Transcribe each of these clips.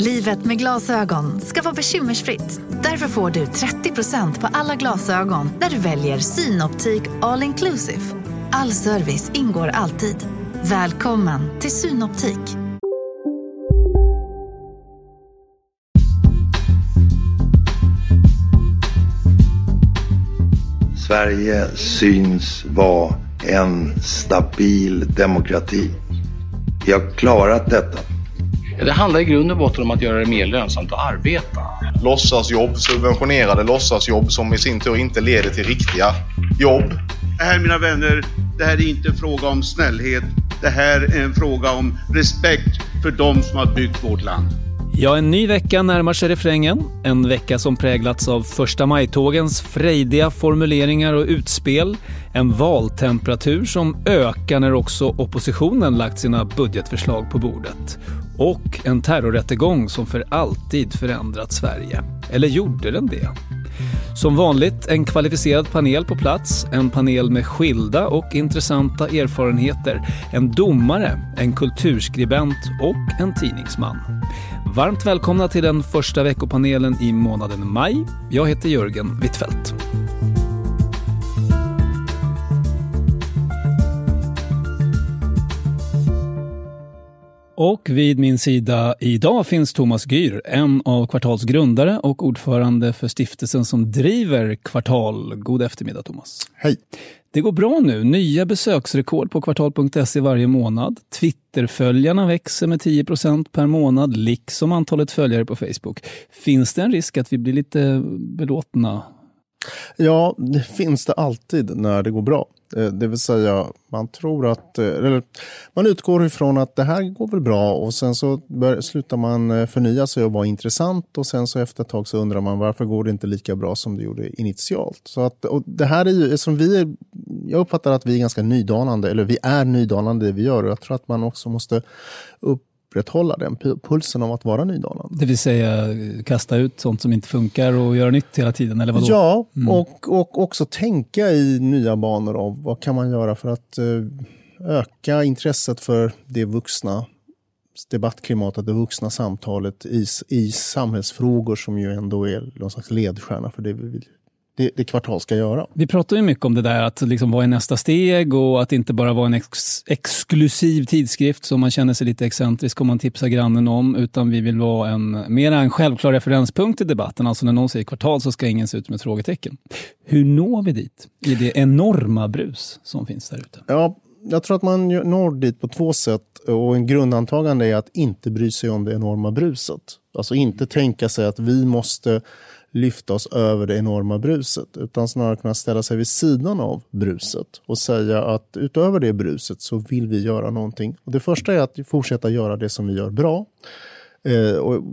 Livet med glasögon ska vara bekymmersfritt. Därför får du 30% på alla glasögon när du väljer Synoptik All Inclusive. All service ingår alltid. Välkommen till Synoptik. Sverige syns vara en stabil demokrati. Vi har klarat detta. Det handlar i grund och botten om att göra det mer lönsamt att arbeta. Låtsasjobb, subventionerade låtsasjobb som i sin tur inte leder till riktiga jobb. Det här mina vänner, det här är inte en fråga om snällhet. Det här är en fråga om respekt för de som har byggt vårt land. Ja, en ny vecka närmar sig refrängen. En vecka som präglats av första majtågens frejdiga formuleringar och utspel. En valtemperatur som ökar när också oppositionen lagt sina budgetförslag på bordet. Och en terrorrättegång som för alltid förändrat Sverige. Eller gjorde den det? Som vanligt en kvalificerad panel på plats, en panel med skilda och intressanta erfarenheter, en domare, en kulturskribent och en tidningsman. Varmt välkomna till den första veckopanelen i månaden maj. Jag heter Jörgen Wittfeldt. Och vid min sida idag finns Thomas Gyr, en av Kvartals grundare och ordförande för stiftelsen som driver Kvartal. God eftermiddag Thomas. Hej. Det går bra nu. Nya besöksrekord på kvartal.se varje månad. Twitterföljarna växer med 10% per månad, liksom antalet följare på Facebook. Finns det en risk att vi blir lite belåtna? Ja, det finns det alltid när det går bra. Eh, det vill säga, man tror att... Eh, eller, man utgår ifrån att det här går väl bra och sen så bör, slutar man eh, förnya sig och vara intressant och sen så efter ett tag så undrar man varför går det inte lika bra som det gjorde initialt. Så att, och det här är ju, som vi är, jag uppfattar att vi är ganska nydanande, eller vi är nydanande det vi gör och jag tror att man också måste upprätthålla den pu- pulsen av att vara nydanande. Det vill säga kasta ut sånt som inte funkar och göra nytt hela tiden, eller vadå? Ja, och, och också tänka i nya banor av vad kan man göra för att eh, öka intresset för det vuxna debattklimatet, det vuxna samtalet i, i samhällsfrågor som ju ändå är någon slags ledstjärna för det vi vill det, det kvartal ska göra. Vi pratar ju mycket om det där att liksom vad är nästa steg och att inte bara vara en ex exklusiv tidskrift som man känner sig lite excentrisk om man tipsar grannen om, utan vi vill vara en, mera en självklar referenspunkt i debatten. Alltså när någon säger kvartal så ska ingen se ut som ett frågetecken. Hur når vi dit i det enorma brus som finns där ute? Ja, jag tror att man når dit på två sätt och en grundantagande är att inte bry sig om det enorma bruset. Alltså inte tänka sig att vi måste lyfta oss över det enorma bruset utan snarare kunna ställa sig vid sidan av bruset och säga att utöver det bruset så vill vi göra någonting. Och det första är att fortsätta göra det som vi gör bra eh, och,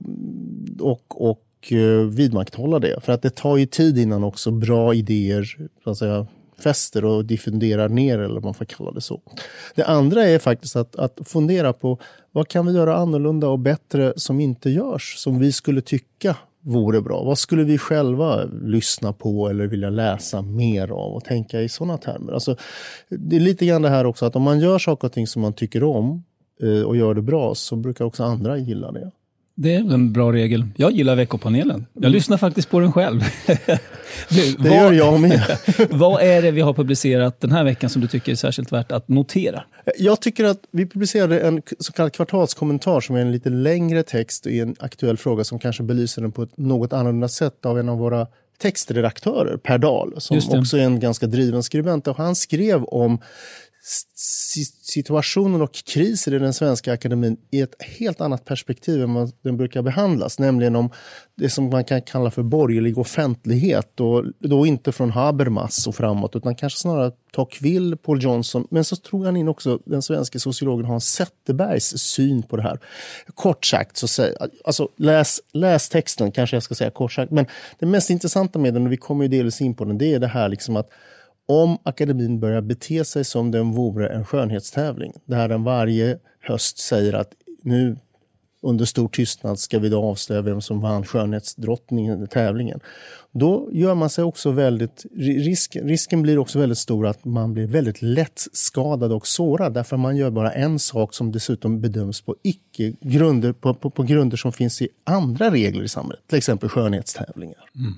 och, och eh, vidmakthålla det. För att det tar ju tid innan också bra idéer så att säga, fäster och diffunderar ner, eller vad man får kalla det så. Det andra är faktiskt att, att fundera på vad kan vi göra annorlunda och bättre som inte görs, som vi skulle tycka vore bra. Vad skulle vi själva lyssna på eller vilja läsa mer av och tänka i sådana termer? Alltså, det är lite grann det här också att om man gör saker och ting som man tycker om eh, och gör det bra så brukar också andra gilla det. Det är en bra regel. Jag gillar veckopanelen. Jag lyssnar faktiskt på den själv. Du, Det gör jag med. vad är det vi har publicerat den här veckan som du tycker är särskilt värt att notera? Jag tycker att vi publicerade en så kallad kvartalskommentar som är en lite längre text i en aktuell fråga som kanske belyser den på ett något annorlunda sätt av en av våra textredaktörer, Per Dahl, som också är en ganska driven skribent. Och han skrev om situationen och krisen i den svenska akademin i ett helt annat perspektiv än vad den brukar behandlas. Nämligen om det som man kan kalla för borgerlig offentlighet. Och då inte från Habermas och framåt utan kanske snarare Tocqueville, Paul Johnson. Men så tror han in också den svenska sociologen Hans Zetterbergs syn på det här. Kort sagt, så säg, alltså läs, läs texten kanske jag ska säga kort sagt. Men det mest intressanta med den, och vi kommer ju delvis in på den, det är det här liksom att om akademin börjar bete sig som den vore en skönhetstävling, där den varje höst säger att nu under stor tystnad ska vi då avslöja vem som vann skönhetsdrottningen i tävlingen. Då gör man sig också väldigt, risk, risken blir också väldigt stor att man blir väldigt lätt skadad och sårad därför man gör bara en sak som dessutom bedöms på icke grunder, på, på, på grunder som finns i andra regler i samhället, till exempel skönhetstävlingar. Mm.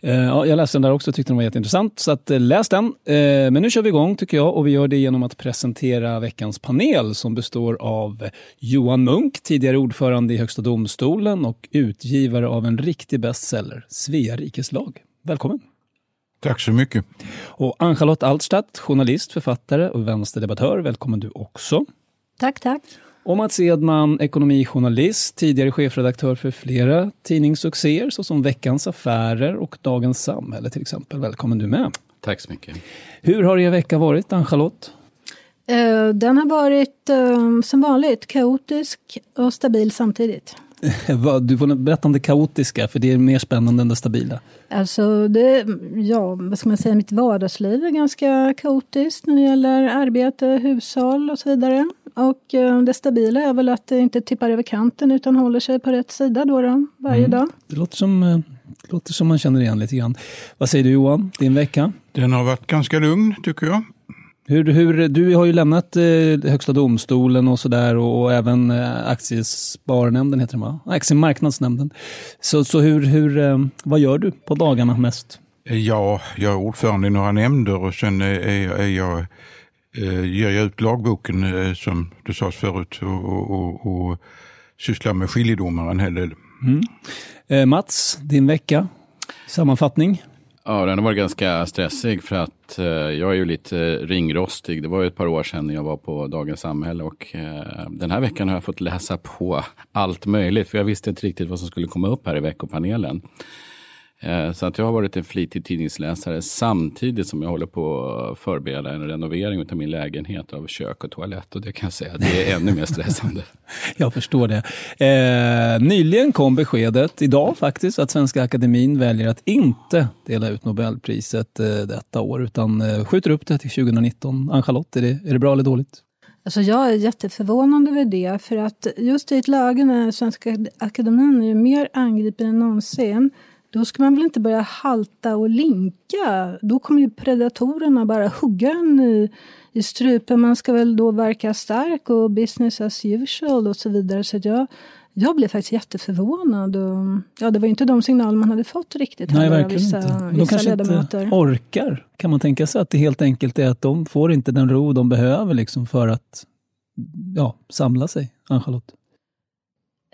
Eh, ja, jag läste den där också och tyckte den var jätteintressant. Så att, eh, läs den. Eh, men nu kör vi igång tycker jag och vi gör det genom att presentera veckans panel som består av Johan Munk, tidigare ordförande i Högsta domstolen och utgivare av en riktig bestseller, Svea rikes lag. Välkommen! Tack så mycket. Och Ann-Charlotte Altstadt, journalist, författare och vänsterdebattör. Välkommen du också. Tack, tack. Och Mats Edman, ekonomijournalist, tidigare chefredaktör för flera tidningssuccéer såsom Veckans Affärer och Dagens Samhälle till exempel. Välkommen du med. Tack så mycket. Hur har er vecka varit, Ann-Charlotte? Uh, den har varit uh, som vanligt kaotisk och stabil samtidigt. du får berätta om det kaotiska, för det är mer spännande än det stabila. Alltså, det, ja, vad ska man säga, mitt vardagsliv är ganska kaotiskt när det gäller arbete, hushåll och så vidare. Och eh, det stabila är väl att det inte tippar över kanten utan håller sig på rätt sida då, då varje mm. dag. Det låter som, eh, låter som man känner igen lite grann. Vad säger du Johan, din vecka? Den har varit ganska lugn tycker jag. Hur, hur, du har ju lämnat eh, Högsta domstolen och sådär och, och även eh, Aktiesparnämnden heter det va? Aktiemarknadsnämnden. Så, så hur, hur, eh, vad gör du på dagarna mest? Ja, jag är ordförande i några nämnder och sen är, är jag, ger jag ut lagboken eh, som det sades förut och, och, och, och sysslar med skiljedomar en hel del. Mm. Eh, Mats, din vecka? Sammanfattning? Ja, den har varit ganska stressig för att eh, jag är ju lite ringrostig. Det var ju ett par år sedan jag var på Dagens Samhälle och eh, den här veckan har jag fått läsa på allt möjligt för jag visste inte riktigt vad som skulle komma upp här i veckopanelen. Eh, så att jag har varit en flitig tidningsläsare samtidigt som jag håller på att förbereda en renovering av min lägenhet av kök och toalett. Och det kan jag säga, det är ännu mer stressande. jag förstår det. Eh, nyligen kom beskedet, idag faktiskt, att Svenska Akademin väljer att inte dela ut Nobelpriset eh, detta år, utan eh, skjuter upp det till 2019. Ann-Charlotte, är det, är det bra eller dåligt? Alltså jag är jätteförvånad över det, för att just i ett läge när Svenska Akademin är mer angripen än någonsin då ska man väl inte börja halta och linka. Då kommer ju predatorerna bara hugga en i, i strupen. Man ska väl då verka stark och business as usual och så vidare. Så jag, jag blev faktiskt jätteförvånad. Och, ja, det var inte de signaler man hade fått riktigt. Nej, verkligen vissa, inte. De vissa kanske ledamöter. inte orkar. Kan man tänka sig att det helt enkelt är att de får inte den ro de behöver liksom för att ja, samla sig, Ann-Charlotte?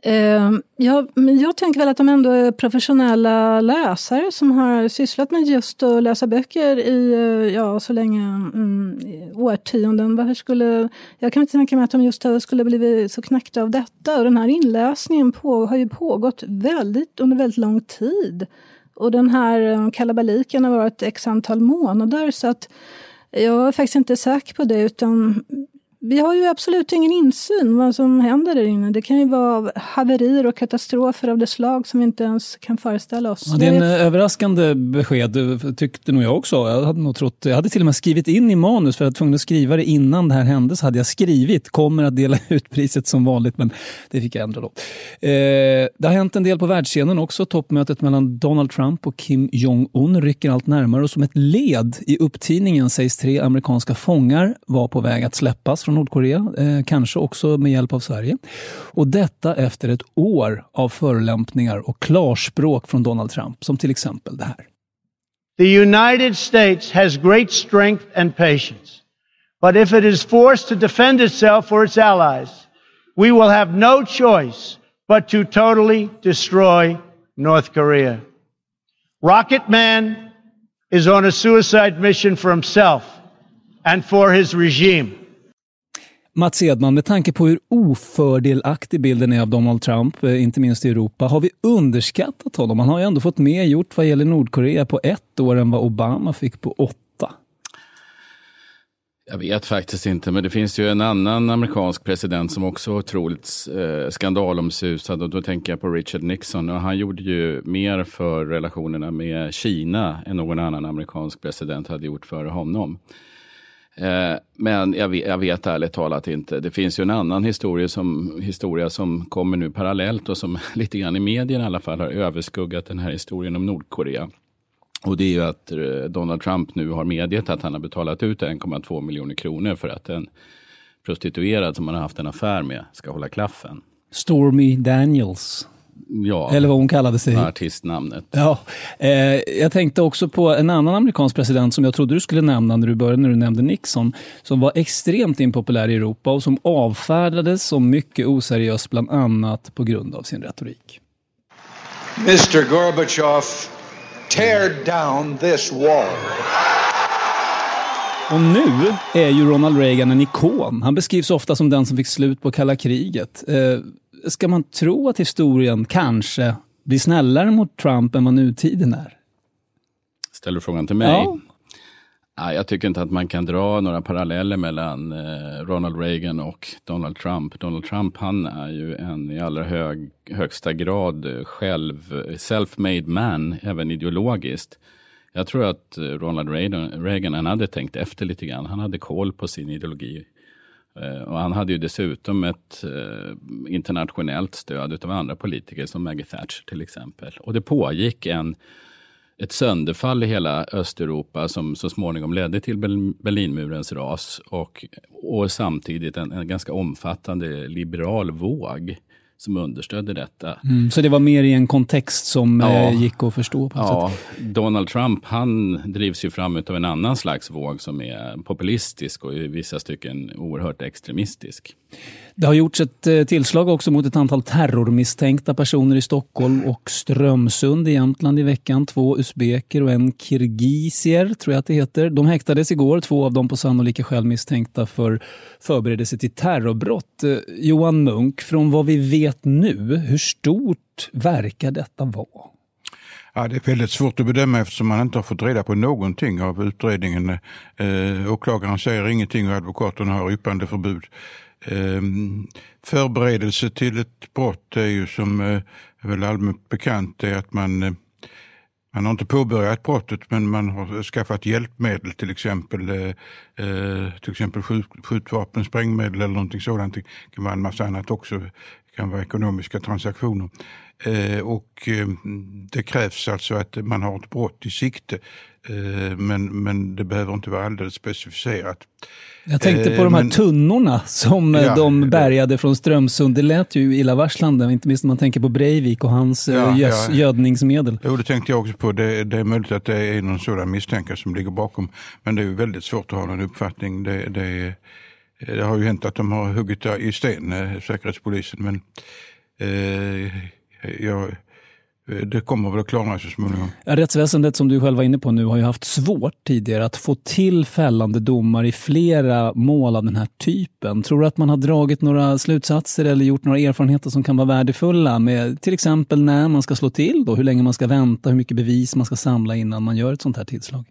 Ehm, ja, jag tänker väl att de ändå är professionella läsare som har sysslat med just att läsa böcker i eh, ja, så länge mm, årtionden. Varför skulle, jag kan inte tänka mig att de just skulle blivit så knäckta av detta. Och den här inläsningen på, har ju pågått väldigt, under väldigt lång tid. Och den här eh, kalabaliken har varit x antal månader. Så att jag är faktiskt inte säker på det. utan vi har ju absolut ingen insyn vad som händer där inne. Det kan ju vara haverier och katastrofer av det slag som vi inte ens kan föreställa oss. Ja, det är en överraskande besked, tyckte nog jag också. Jag hade, nog trott, jag hade till och med skrivit in i manus, för jag var tvungen att skriva det innan det här hände, så hade jag skrivit kommer att dela ut priset som vanligt, men det fick jag ändra då. Eh, det har hänt en del på världsscenen också. Toppmötet mellan Donald Trump och Kim Jong-Un rycker allt närmare och som ett led i upptiningen sägs tre amerikanska fångar vara på väg att släppas från Nordkorea, eh, kanske också med hjälp av Sverige. Och detta efter ett år av förolämpningar och klarspråk från Donald Trump, som till exempel det här. The United States has great strength and patience. But if it is forced to defend itself or its allies, we will have no choice but to totally destroy North Korea. Rocket Man is on a suicide mission for himself and for his regime. Mats Edman, med tanke på hur ofördelaktig bilden är av Donald Trump, eh, inte minst i Europa, har vi underskattat honom? Han har ju ändå fått mer gjort vad gäller Nordkorea på ett år än vad Obama fick på åtta. Jag vet faktiskt inte, men det finns ju en annan amerikansk president som också är otroligt eh, skandalomsusad och då tänker jag på Richard Nixon och han gjorde ju mer för relationerna med Kina än någon annan amerikansk president hade gjort före honom. Eh, men jag vet, jag vet ärligt talat inte. Det finns ju en annan historia som, historia som kommer nu parallellt och som lite grann i medierna i alla fall har överskuggat den här historien om Nordkorea. Och det är ju att eh, Donald Trump nu har medgett att han har betalat ut 1,2 miljoner kronor för att en prostituerad som han har haft en affär med ska hålla klaffen. Stormy Daniels. Ja, Eller vad hon kallade sig. artistnamnet. Ja, eh, jag tänkte också på en annan amerikansk president som jag trodde du skulle nämna när du började, när du nämnde Nixon, som var extremt impopulär i Europa och som avfärdades som mycket oseriös, bland annat på grund av sin retorik. Mr. Gorbachev, tear down this wall. Och nu är ju Ronald Reagan en ikon. Han beskrivs ofta som den som fick slut på kalla kriget. Eh, ska man tro att historien kanske blir snällare mot Trump än vad nutiden är? Ställer du frågan till mig? Ja. Ja, jag tycker inte att man kan dra några paralleller mellan eh, Ronald Reagan och Donald Trump. Donald Trump han är ju en i allra hög, högsta grad eh, själv self-made man, även ideologiskt. Jag tror att eh, Ronald Reagan, Reagan han hade tänkt efter lite grann. Han hade koll på sin ideologi. Eh, och han hade ju dessutom ett eh, internationellt stöd av andra politiker som Maggie Thatcher till exempel. Och det pågick en ett sönderfall i hela Östeuropa som så småningom ledde till Berlinmurens ras och, och samtidigt en, en ganska omfattande liberal våg som understödde detta. Mm, så det var mer i en kontext som Ja. eh, gick att förstå på Ja, sätt? Donald Trump han drivs ju fram av en annan slags våg som är populistisk och i vissa stycken oerhört extremistisk. Det har gjorts ett eh, tillslag också mot ett antal terrormisstänkta personer i Stockholm och Strömsund i Jämtland i veckan. Två usbeker och en kirgisier, tror jag att det heter. De häktades igår, två av dem på sannolika skäl misstänkta för förberedelse till terrorbrott. Eh, Johan Munk, från vad vi vet nu, hur stort verkar detta vara? Ja, det är väldigt svårt att bedöma eftersom man inte har fått reda på någonting av utredningen. Eh, eh åklagaren säger ingenting och advokaten har yppandeförbud. Eh, förberedelse till ett brott är ju som eh, är väl allmänt bekant det är att man eh, man har inte påbörjat brottet men man har skaffat hjälpmedel till exempel. Eh, eh, till exempel skjut, skjutvapen, sprängmedel eller någonting sådant. Det kan vara en massa annat också. Det kan vara ekonomiska transaktioner. Eh, och eh, det krävs alltså att man har ett brott i sikte. Eh, men, men det behöver inte vara alldeles specificerat. Jag tänkte på Eh, de här men- tunnorna som eh, Ja, de bärgade från Strömsund. Det lät ju illavarslande, inte minst när man tänker på Breivik och hans Ja, gös- ja. gödningsmedel. Jo, det tänkte jag också på. Det, det är möjligt att det är någon sådan misstänkare som ligger bakom. Men det är ju väldigt svårt att ha någon uppfattning. Det, det, det har ju hänt att de har huggit i sten, Säkerhetspolisen. Men eh, jag, det kommer väl att klarna så småningom. Rättsväsendet som du själv var inne på nu har ju haft svårt tidigare att få till fällande domar i flera mål av den här typen. Tror du att man har dragit några slutsatser eller gjort några erfarenheter som kan vara värdefulla med till exempel när man ska slå till, då, hur länge man ska vänta, hur mycket bevis man ska samla innan man gör ett sånt här tillslag?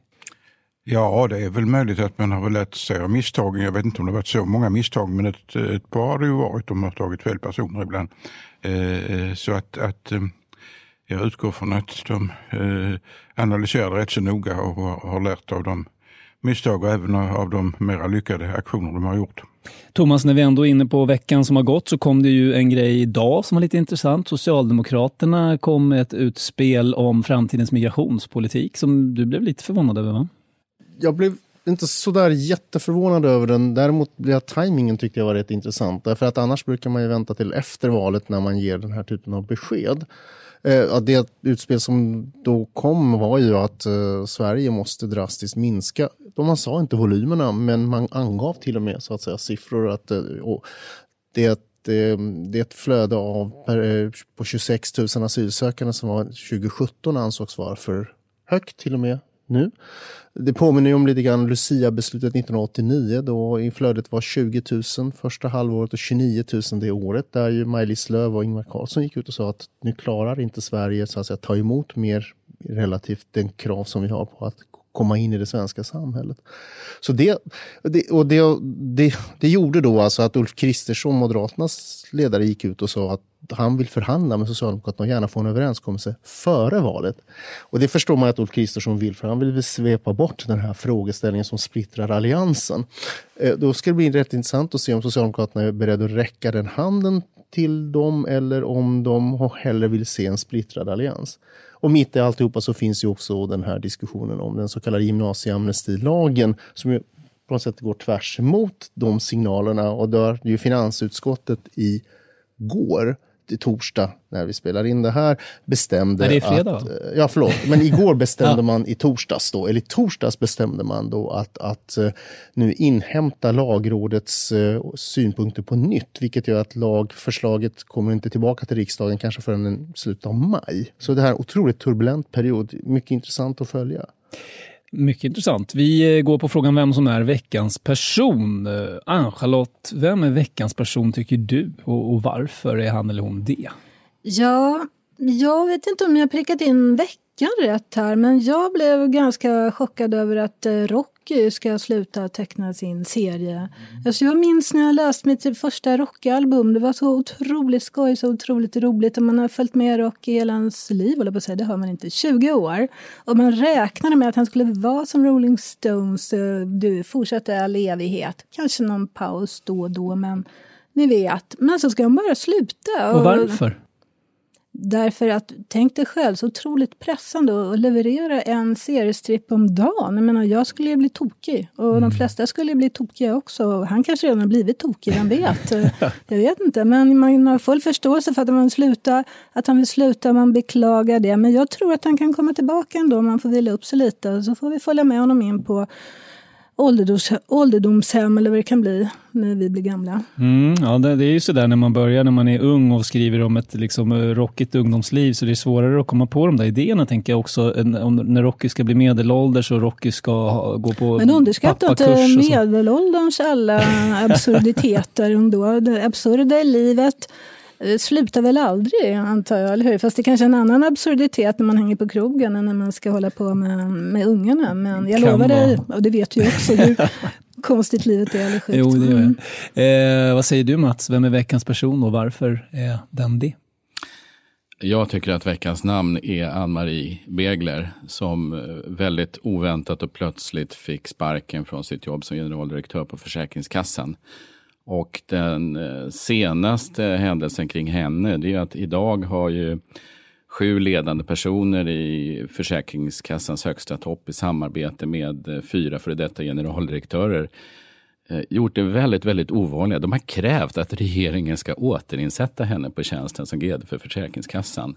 Ja, det är väl möjligt att man har lärt sig av misstagen. Jag vet inte om det har varit så många misstag, men ett, ett par har det ju varit. De har tagit fel personer ibland. Eh, så att, att eh, jag utgår från att de eh, analyserar rätt så noga och har, har lärt av de misstag och även av de mera lyckade aktioner de har gjort. Thomas, när vi ändå är inne på veckan som har gått så kom det ju en grej idag som var lite intressant. Socialdemokraterna kom med ett utspel om framtidens migrationspolitik som du blev lite förvånad över va? Jag blev inte sådär jätteförvånad över den. Däremot blev jag, tajmingen tyckte jag var rätt intressant. Därför att annars brukar man ju vänta till efter valet när man ger den här typen av besked. Eh, det utspel som då kom var ju att eh, Sverige måste drastiskt minska. De man sa inte volymerna, men man angav till och med så att säga siffror. Att, eh, och det, är ett, det är ett flöde av per, eh, på 26 000 asylsökande som var 2017 ansågs vara för högt till och med nu. Det påminner ju om lite grann Lucia-beslutet 1989 då inflödet var 20 000 första halvåret och 29 000 det året där ju Maj-Lis Lööf och Ingvar Carlsson gick ut och sa att nu klarar inte Sverige så att säga, ta emot mer relativt den krav som vi har på att komma in i det svenska samhället. Så det, det, och det, det, det gjorde då alltså att Ulf Kristersson, Moderaternas ledare, gick ut och sa att han vill förhandla med Socialdemokraterna och gärna få en överenskommelse före valet. Och det förstår man att Ulf Kristersson vill, för han vill svepa bort den här frågeställningen som splittrar alliansen. Eh, då ska det bli rätt intressant att se om Socialdemokraterna är beredda att räcka den handen till dem eller om de hellre vill se en splittrad allians. Och mitt i alltihopa så finns ju också den här diskussionen om den så kallade gymnasieamnestilagen som ju på något sätt går tvärs emot de signalerna och där ju finansutskottet i går torsdag när vi spelar in det här bestämde... Är det fredag? Att, ja, förlåt. Men igår bestämde ja. man i torsdags då, eller i torsdags bestämde man då att, att uh, nu inhämta lagrådets uh, synpunkter på nytt, vilket gör att lagförslaget kommer inte tillbaka till riksdagen kanske förrän i slutet av maj. Så det här är en otroligt turbulent period, mycket intressant att följa. Mycket intressant. Vi eh, går på frågan vem som är veckans person. Eh, Ann-Charlotte, vem är veckans person tycker du och, och varför är han eller hon det? Ja, jag vet inte om jag prickat in veckan rätt här men jag blev ganska chockad över att eh, Rock Rocky ska sluta teckna sin serie. Mm. Alltså jag minns när jag läste mitt första Rocky-album. Det var så otroligt skoj, så otroligt roligt. Och man har följt med Rocky hela hans liv, eller på att säga, det hör man inte, 20 år. Och man räknade med att han skulle vara som Rolling Stones, eh, du fortsätter all evighet. Kanske någon paus då och då, men ni vet. Men så ska han bara sluta. Och varför? Därför att, tänk dig själv, så otroligt pressande att leverera en seriestripp om dagen. Jag menar, jag skulle ju bli tokig och mm. de flesta skulle bli tokiga också. Han kanske redan har blivit tokig, vem vet? jag vet inte, men man har full förståelse för att man, slutar, att han vill sluta, man beklagar det. Men jag tror att han kan komma tillbaka ändå om man får vila upp sig lite. Så får vi följa med honom in på ålderdoms, ålderdomshem eller vad det kan bli när vi blir gamla. Mm, ja, det, det, är ju sådär när man börjar när man är ung och skriver om ett liksom, rockigt ungdomsliv så det är svårare att komma på de där idéerna tänker jag också. Om, när Rocky ska bli medelålders och Rocky ska ha, gå på Men underskatta inte medelålderns alla absurditeter ändå. Det absurda i livet det slutar väl aldrig, antar jag, eller hur? Fast det är kanske är en annan absurditet när man hänger på krogen än när man ska hålla på med, med ungarna. Men jag kan lovar dig, och det vet du ju också, hur konstigt livet är. Eller sjukt. Jo, det gör jag. Mm. Eh, vad säger du Mats, vem är veckans person och varför är den det? Jag tycker att veckans namn är Ann-Marie Begler som eh, väldigt oväntat och plötsligt fick sparken från sitt jobb som generaldirektör på Försäkringskassan. Och den eh, senaste händelsen kring henne, det är att idag har ju sju ledande personer i Försäkringskassans högsta topp i samarbete med eh, fyra före detta generaldirektörer eh, gjort det väldigt, väldigt ovanliga. De har krävt att regeringen ska återinsätta henne på tjänsten som GD för Försäkringskassan.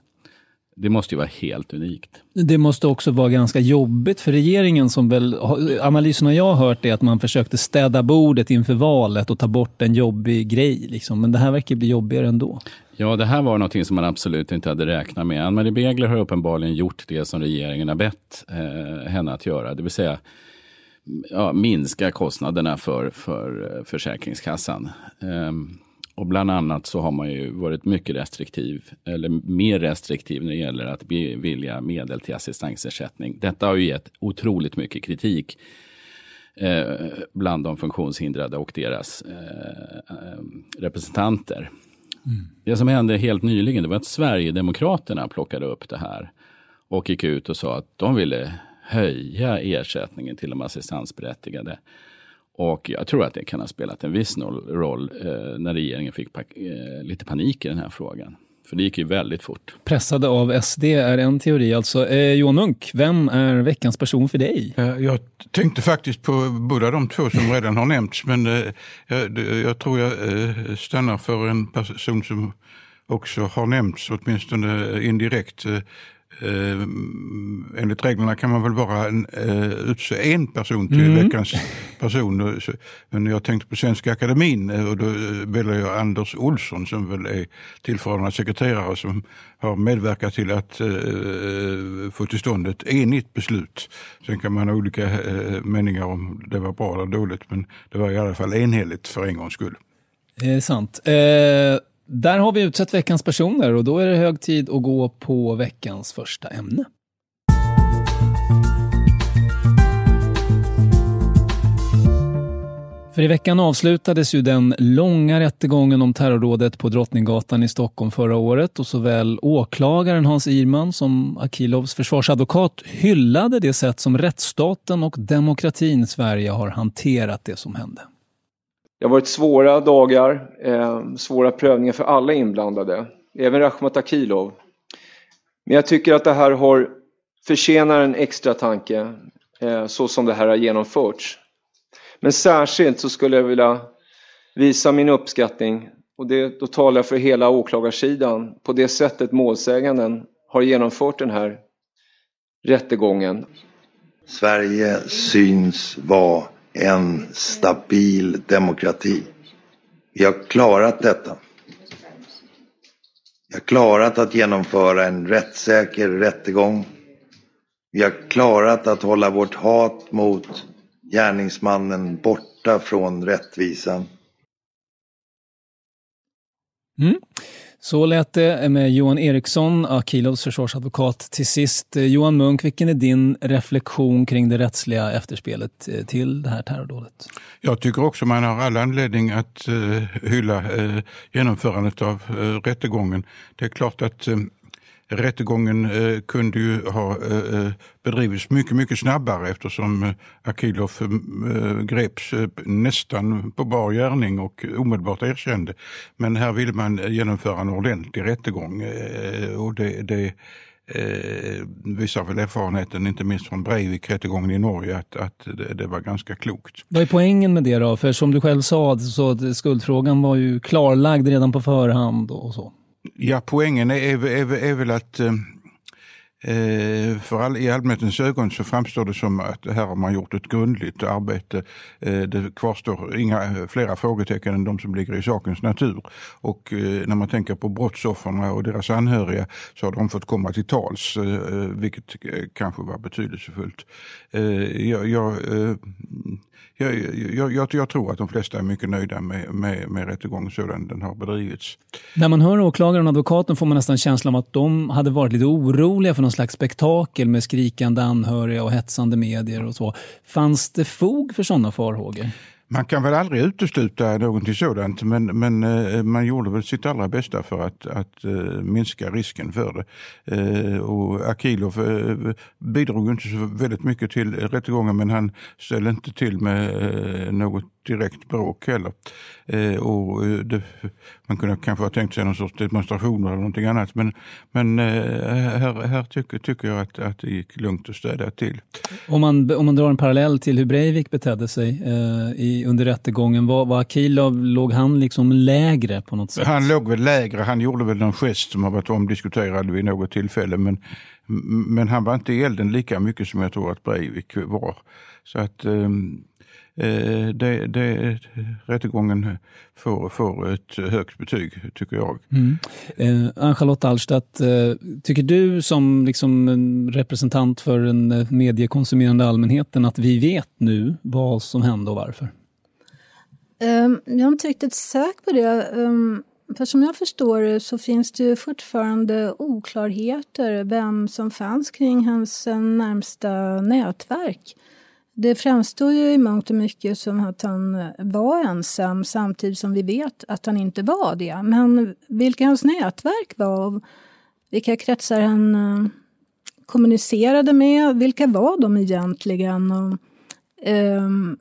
Det måste ju vara helt unikt. Det måste också vara ganska jobbigt för regeringen som väl, analyserna jag har hört är att man försökte städa bordet inför valet och ta bort en jobbig grej. Liksom. Men det här verkar bli jobbigare ändå. Ja, det här var någonting som man absolut inte hade räknat med. Ann-Marie Begler har uppenbarligen gjort det som regeringen har bett eh, henne att göra. Det vill säga ja, minska kostnaderna för, för eh, Försäkringskassan. Um, och bland annat så har man ju varit mycket restriktiv, eller mer restriktiv när det gäller att bevilja medel till assistansersättning. Detta har ju gett otroligt mycket kritik eh, bland de funktionshindrade och deras eh, representanter. Mm. Det som hände helt nyligen det var att Sverigedemokraterna plockade upp det här och gick ut och sa att de ville höja ersättningen till de assistansberättigade. Och jag tror att det kan ha spelat en viss roll eh, när regeringen fick pa eh, lite panik i den här frågan. För det gick ju väldigt fort. Pressade av SD är en teori alltså. Eh, Johan Munk, vem är veckans person för dig? Eh, jag tänkte faktiskt på båda de två som redan har nämnts. Men eh, jag, jag, tror jag eh, stannar för en person som också har nämnts, åtminstone indirekt. Eh, enligt reglerna kan man väl bara eh, utse en person till Mm. veckans person. Men jag tänkte på Svenska Akademin eh, och då eh, väljer jag Anders Olsson som väl är tillförordnad sekreterare som har medverkat till att eh, få till stånd ett enigt beslut. Sen kan man ha olika eh, meningar om det var bra eller dåligt men det var i alla fall enhälligt för en gångs skull. Det är sant. Eh, där har vi utsett veckans personer och då är det hög tid att gå på veckans första ämne. För i veckan avslutades ju den långa rättegången om terrorrådet på Drottninggatan i Stockholm förra året och såväl åklagaren Hans Irman som Akilovs försvarsadvokat hyllade det sätt som rättsstaten och demokratin Sverige har hanterat det som hände. Det har varit svåra dagar, eh, svåra prövningar för alla inblandade, även Rakhmat Akilov. Men jag tycker att det här har förtjänar en extra tanke, eh, så som det här har genomförts. Men särskilt så skulle jag vilja visa min uppskattning, och det, då talar jag för hela åklagarsidan, på det sättet målsäganden har genomfört den här rättegången. Sverige syns vara en stabil demokrati. Vi har klarat detta. Vi har klarat att genomföra en rättssäker rättegång. Vi har klarat att hålla vårt hat mot gärningsmannen borta från rättvisan. Mm. Så lät det med Johan Eriksson, Akilovs försvarsadvokat. Till sist, eh, Johan Munk, vilken är din reflektion kring det rättsliga efterspelet eh, till det här terrordådet? Jag tycker också man har all anledning att eh, hylla genomförandet av rättegången. Det är klart att rättegången eh, kunde ju ha eh, eh bedrivits mycket, mycket snabbare eftersom eh, Akilov eh, greps eh, nästan på bar gärning och omedelbart erkände. Men här ville man genomföra en ordentlig rättegång eh, och det, det eh, visar väl erfarenheten, inte minst från Breivik-rättegången i Norge, att, att det, det var ganska klokt. Vad är poängen med det då? För som du själv sa, så skuldfrågan var ju klarlagd redan på förhand och så. Ja, poängen är, är, är, är väl att eh, Eh, för all, i allmänhetens ögon så framstår det som att här har man gjort ett grundligt arbete. Eh, det kvarstår inga flera frågetecken än de som ligger i sakens natur. Och eh, när man tänker på brottsoffren och deras anhöriga så har de fått komma till tals, vilket kanske var betydelsefullt. Jag, jag, jag, jag, jag, jag tror att de flesta är mycket nöjda med, med, med rättegången sådan den har bedrivits. När man hör åklagaren och advokaten får man nästan känslan av att de hade varit lite oroliga för någon slags spektakel med skrikande anhöriga och hetsande medier och så. Fanns det fog för sådana farhågor? Man kan väl aldrig utesluta någonting sådant men, men eh, man gjorde väl sitt allra bästa för att, att eh, minska risken för det. Eh, och Akilov bidrog inte så väldigt mycket till rättegången men han ställde inte till med något direkt bråk heller. Eh, och eh, det, man kunde kanske ha tänkt sig någon sorts demonstrationer eller någonting annat men, men eh, här, här tycker, tycker jag att, att det gick lugnt och städat till. Om man, om man drar en parallell till hur Breivik betedde sig eh, i, under rättegången, var, var Akilov, låg han liksom lägre på något sätt? Han låg väl lägre, han gjorde väl någon gest som har varit omdiskuterad vid något tillfälle men, men han var inte i elden lika mycket som jag tror att Breivik var. Så att eh, det, det, rättegången får, får ett högt betyg tycker jag. Mm. Eh, Ann-Charlotte Alstadt, eh, tycker du som liksom en representant för den eh, mediekonsumerande allmänheten att vi vet nu vad som hände och varför? Um, jag är inte riktigt säker på det. Um, för som jag förstår det så finns det ju fortfarande oklarheter vem som fanns kring hans eh, närmsta nätverk. Det framstår ju i mångt och mycket som att han var ensam samtidigt som vi vet att han inte var det. Men vilka hans nätverk var och vilka kretsar han eh, kommunicerade med, vilka var de egentligen? Och, um,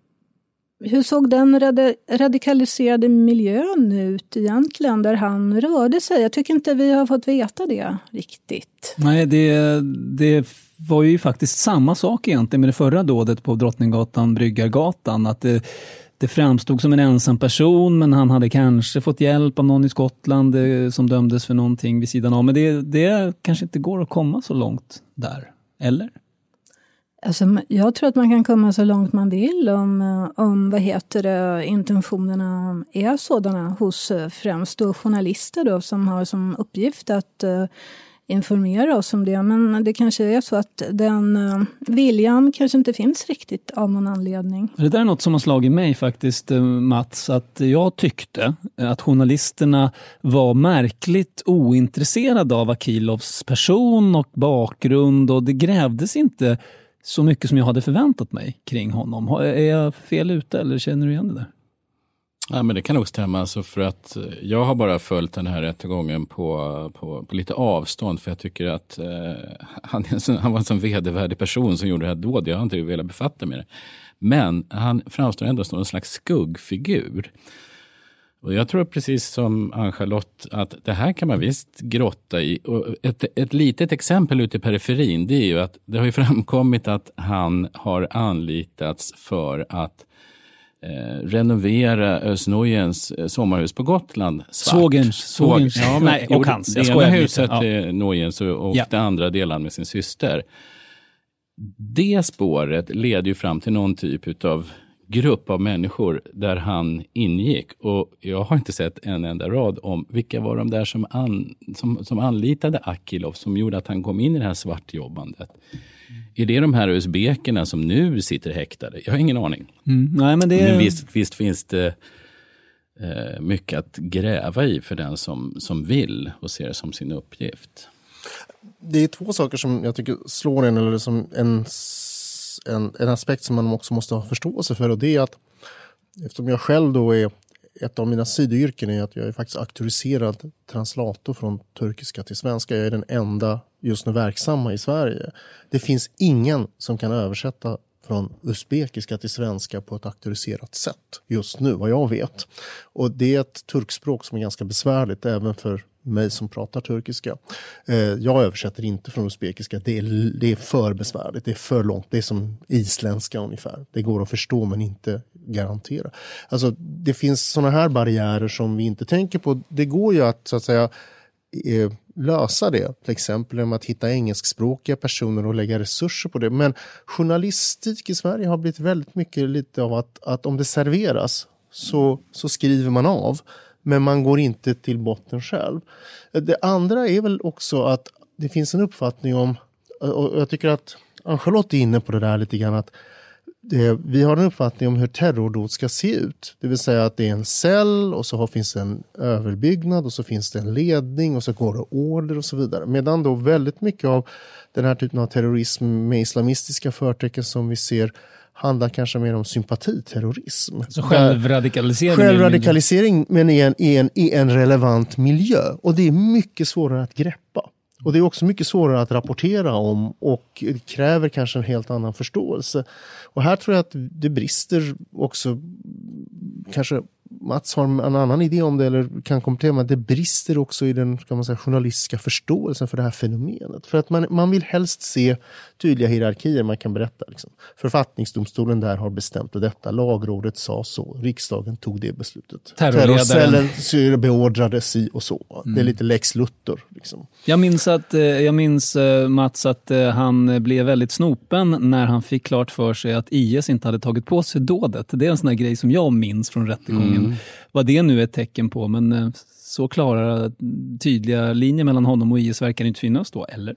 hur såg den rad radikaliserade miljön ut egentligen där han rörde sig? Jag tycker inte vi har fått veta det riktigt. Nej, det, det var ju faktiskt samma sak egentligen med det förra dådet på Drottninggatan, Bryggargatan. Att det, det framstod som en ensam person men han hade kanske fått hjälp av någon i Skottland eh, som dömdes för någonting vid sidan av. Men det, det kanske inte går att komma så långt där, eller? Alltså, jag tror att man kan komma så långt man vill om, eh, om vad heter det, intentionerna är sådana hos eh, främst då journalister då, som har som uppgift att uh, informera oss om det. Men det kanske är så att den uh, viljan kanske inte finns riktigt av någon anledning. Det där är något som har slagit mig faktiskt, Mats, att jag tyckte att journalisterna var märkligt ointresserade av Akilovs person och bakgrund och det grävdes inte så mycket som jag hade förväntat mig kring honom. Är jag fel ute eller känner du igen det där? Ja, men det kan nog stämma, alltså för att eh, jag har bara följt den här rättegången på, på, på lite avstånd för jag tycker att eh, han, han, var en sån vedervärdig person som gjorde det här dådet. Jag har inte velat befatta mig med det. Men han framstår ändå som en slags skuggfigur. Och jag tror precis som Ann-Charlotte att det här kan man visst grotta i. Och ett, ett litet exempel ute i periferin det är ju att det har ju framkommit att han har anlitats för att eh, renovera Ösnojens eh, sommarhus på Gotland svart. Sågens. Sågens. Ja, Nej, och hans. Det ena huset ja. är Nojens och, och ja. det andra delar med sin syster. Det spåret leder ju fram till någon typ av grupp av människor där han ingick. Och jag har inte sett en enda rad om vilka var de där som, an, som, som anlitade Akilov som gjorde att han kom in i det här svartjobbandet. Mm. Är det de här usbekerna som nu sitter häktade? Jag har ingen aning. Mm. Nej, men, det... men visst, visst finns det eh, mycket att gräva i för den som, som vill och ser det som sin uppgift. Det är två saker som jag tycker slår en, eller som en en, en aspekt som man också måste ha förståelse för och det är att eftersom jag själv då är ett av mina sidoyrken är att jag är faktiskt auktoriserad translator från turkiska till svenska. Jag är den enda just nu verksamma i Sverige. Det finns ingen som kan översätta från usbekiska till svenska på ett auktoriserat sätt just nu, vad jag vet. Och det är ett turkspråk som är ganska besvärligt även för mig som pratar turkiska. Eh, jag översätter inte från usbekiska. Det är, det är för besvärligt, det är för långt. Det är som isländska ungefär. Det går att förstå men inte garantera. Alltså, det finns såna här barriärer som vi inte tänker på. Det går ju att så att säga eh, lösa det, till exempel genom att hitta engelskspråkiga personer och lägga resurser på det. Men journalistik i Sverige har blivit väldigt mycket lite av att, att om det serveras så, så skriver man av men man går inte till botten själv. Det andra är väl också att det finns en uppfattning om, och jag tycker att Ann-Charlotte är inne på det där lite grann, att det, vi har en uppfattning om hur terrordåd ska se ut. Det vill säga att det är en cell och så finns det en överbyggnad och så finns det en ledning och så går det order och så vidare. Medan då väldigt mycket av den här typen av terrorism med islamistiska förtecken som vi ser handlar kanske mer om sympatiterrorism. Så självradikalisering? Självradikalisering, men i en, i, en, i en relevant miljö. Och det är mycket svårare att greppa. Och det är också mycket svårare att rapportera om och kräver kanske en helt annan förståelse. Och här tror jag att det brister också kanske Mats har en annan idé om det eller kan kommentera, men det brister också i den kan man säga, journalistiska förståelsen för det här fenomenet. För att man, man vill helst se tydliga hierarkier man kan berätta. Liksom. Författningsdomstolen där har bestämt detta, lagrådet sa så, riksdagen tog det beslutet. Terrorcellen beordrade si och så. Mm. Det är mm. lite lex Luthor. Liksom. Jag minns, att, eh, jag minns eh, Mats att eh, han blev väldigt snopen när han fick klart för sig att IS inte hade tagit på sig dådet. Det är en sån här grej som jag minns från rättegången. Mm. Vad det nu är ett tecken på, men så klara, tydliga linjer mellan honom och IS verkar inte finnas då, eller?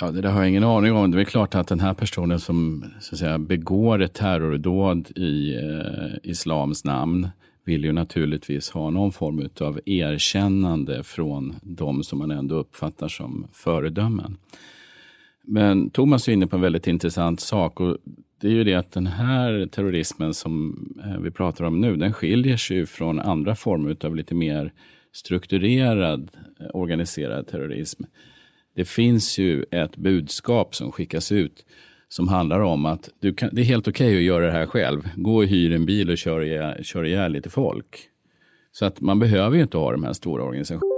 Ja, det där har jag ingen aning om. Det är klart att den här personen som så att säga, begår ett terrordåd i eh, islams namn vill ju naturligtvis ha någon form av erkännande från de som man ändå uppfattar som föredömen. Men Thomas är inne på en väldigt intressant sak och det är ju det att den här terrorismen som eh, vi pratar om nu, den skiljer sig från andra former av lite mer strukturerad eh, organiserad terrorism. Det finns ju ett budskap som skickas ut som handlar om att du kan, det är helt okej okay att göra det här själv. Gå och hyr en bil och kör ihjäl, kör ihjäl lite folk. Så att man behöver ju inte ha de här stora organisationerna.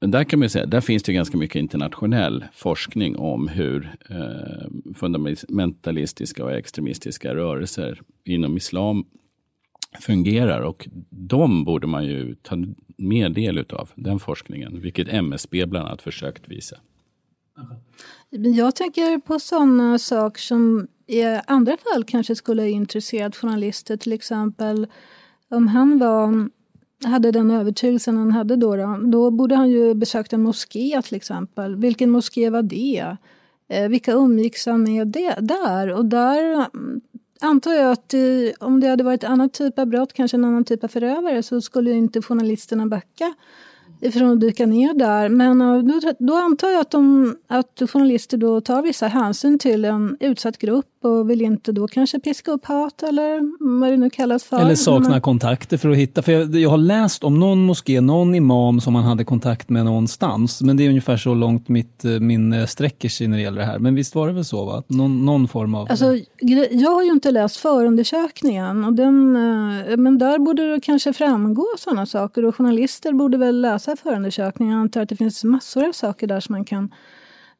Men där kan man säga, där finns det ganska mycket internationell forskning om hur eh, fundamentalistiska och extremistiska rörelser inom islam fungerar och de borde man ju ta mer del utav, den forskningen, vilket MSB bland annat försökt visa. Jag tänker på sådana saker som i andra fall kanske skulle ha intresserat journalister, till exempel om han var hade den övertygelsen han hade då, då, då borde han ju besökt en moské till exempel. Vilken moské var det? Eh, vilka umgicks han med det, där? Och där mm, antar jag att det, om det hade varit annan typ av brott, kanske en annan typ av förövare, så skulle inte journalisterna backa ifrån att dyka ner där. Men eh, då, då antar jag att, de, att journalister då tar vissa hänsyn till en utsatt grupp och vill inte då kanske piska upp hat eller vad det nu kallas för. Eller sakna kontakter för att hitta. För jag, jag, har läst om någon moské, någon imam som man hade kontakt med någonstans. Men det är ungefär så långt mitt eh, minne sträcker sig när det gäller det här. Men visst var det väl så? Va? Någon, någon form av... Alltså, jag har ju inte läst förundersökningen. Och den, eh, men där borde det kanske framgå sådana saker. Och journalister borde väl läsa förundersökningen. Jag antar att det finns massor av saker där som man kan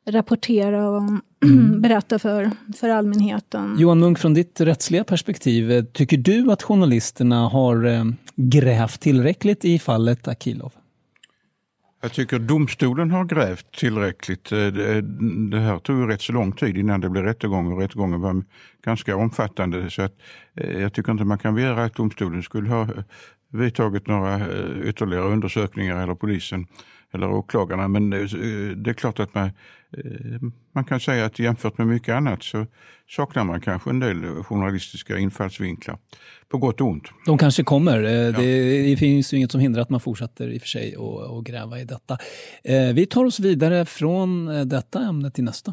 rapportera och mm. berätta för, för allmänheten. Johan Munk, från ditt rättsliga perspektiv, tycker du att journalisterna har eh, grävt tillräckligt i fallet Akilov? Jag tycker domstolen har grävt tillräckligt. Eh, det här tog rätt så lång tid innan det blev rättegång och rättegången var ganska omfattande. Så att eh, jag tycker inte man kan begära att domstolen skulle ha vidtagit några ytterligare undersökningar eller polisen eller åklagarna. Men det är klart att man, Eh, man kan säga att jämfört med mycket annat så saknar man kanske en del journalistiska infallsvinklar. På gott och ont. De kanske kommer. Eh, ja. Det finns ju inget som hindrar att man fortsätter i och för sig och, gräva i detta. Eh, vi tar oss vidare från detta ämne till nästa.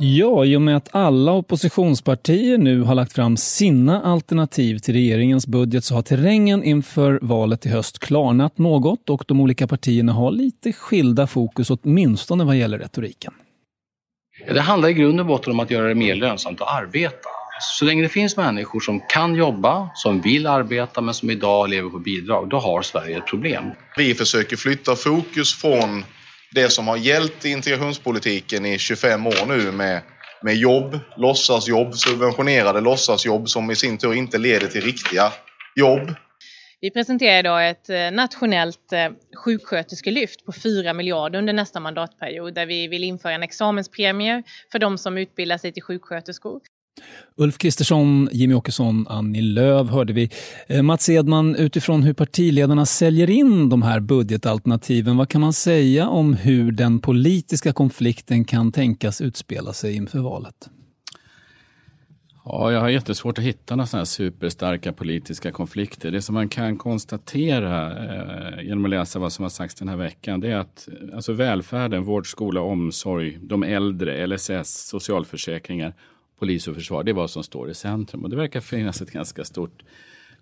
Ja, i och med att alla oppositionspartier nu har lagt fram sina alternativ till regeringens budget så har terrängen inför valet i höst klarnat något och de olika partierna har lite skilda fokus, åtminstone vad gäller retoriken. Det handlar i grund och botten om att göra det mer lönsamt att arbeta. Så länge det finns människor som kan jobba, som vill arbeta men som idag lever på bidrag, då har Sverige ett problem. Vi försöker flytta fokus från det som har gällt i integrationspolitiken i 25 år nu med, med jobb, låtsasjobb, subventionerade låtsasjobb som i sin tur inte leder till riktiga jobb. Vi presenterar idag ett eh, nationellt eh, sjuksköterskelyft på 4 miljarder under nästa mandatperiod där vi vill införa en examenspremie för de som utbildar sig till sjuksköterskor. Ulf Kristersson, Jimmy Åkesson, Annie Lööf hörde vi. Eh, Mats Edman, utifrån hur partiledarna säljer in de här budgetalternativen, vad kan man säga om hur den politiska konflikten kan tänkas utspela sig inför valet? Ja, jag har jättesvårt att hitta några sådana här superstarka politiska konflikter. Det som man kan konstatera eh, genom att läsa vad som har sagts den här veckan, det är att alltså välfärden, vård, skola, omsorg, de äldre, LSS, socialförsäkringar polis och försvar, det är vad som står i centrum. Och det verkar finnas ett ganska stort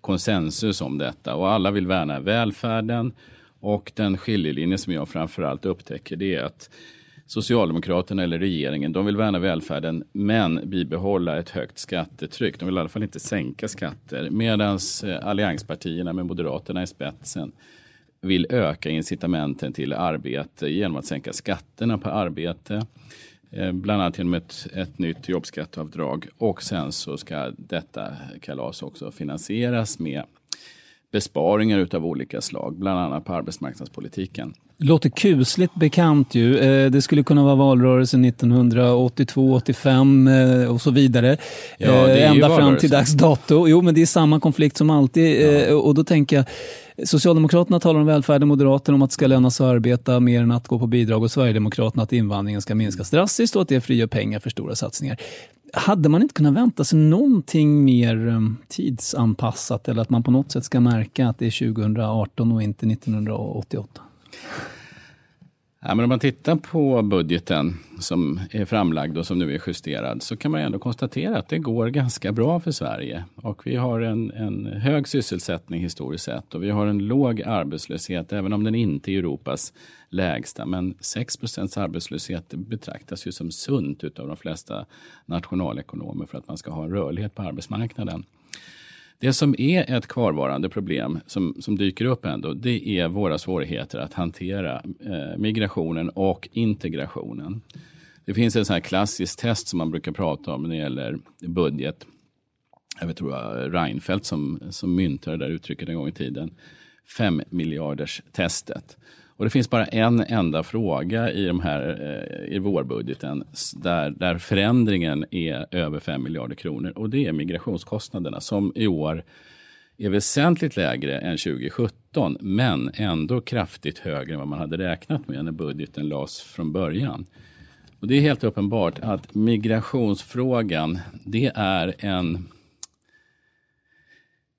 konsensus om detta och alla vill värna välfärden. Och den skiljelinje som jag framförallt upptäcker det är att Socialdemokraterna eller regeringen, de vill värna välfärden men bibehålla ett högt skattetryck. De vill i alla fall inte sänka skatter. Medan eh, allianspartierna med Moderaterna i spetsen vill öka incitamenten till arbete genom att sänka skatterna på arbete. Eh, bland annat genom ett, ett nytt jobbskatteavdrag och sen så ska detta kalas också finansieras med besparingar utav olika slag, bland annat på arbetsmarknadspolitiken. Låter kusligt bekant ju. Eh, det skulle kunna vara valrörelsen 1982, 85 eh, och så vidare. Ja, det är Ända fram till dags dato. Jo, men det är samma konflikt som alltid. Och då tänker jag, Socialdemokraterna talar om välfärden, Moderaterna om att det ska löna sig att arbeta mer än att gå på bidrag och Sverigedemokraterna att invandringen ska minskas drastiskt och att det frigör pengar för stora satsningar. Hade man inte kunnat vänta sig någonting mer um, tidsanpassat eller att man på något sätt ska märka att det är 2018 och inte 1988? Ja, men om man tittar på budgeten som är framlagd och som nu är justerad så kan man ändå konstatera att det går ganska bra för Sverige. Och vi har en, en hög sysselsättning historiskt sett och vi har en låg arbetslöshet även om den inte är Europas lägsta. Men 6% arbetslöshet betraktas ju som sunt utav de flesta nationalekonomer för att man ska ha en rörlighet på arbetsmarknaden. Det som är ett kvarvarande problem som, som dyker upp ändå, det är våra svårigheter att hantera eh, migrationen och integrationen. Det finns ett sån här klassiskt test som man brukar prata om när det gäller budget. Jag vet, tror jag Reinfeldt som, som myntade det där uttrycket en gång i tiden. Fem miljarders testet. Och det finns bara en enda fråga i, de här, eh, i vårbudgeten där, där förändringen är över 5 miljarder kronor. Och det är migrationskostnaderna som i år är väsentligt lägre än 2017 men ändå kraftigt högre än vad man hade räknat med när budgeten lades från början. Och det är helt uppenbart att migrationsfrågan, det är en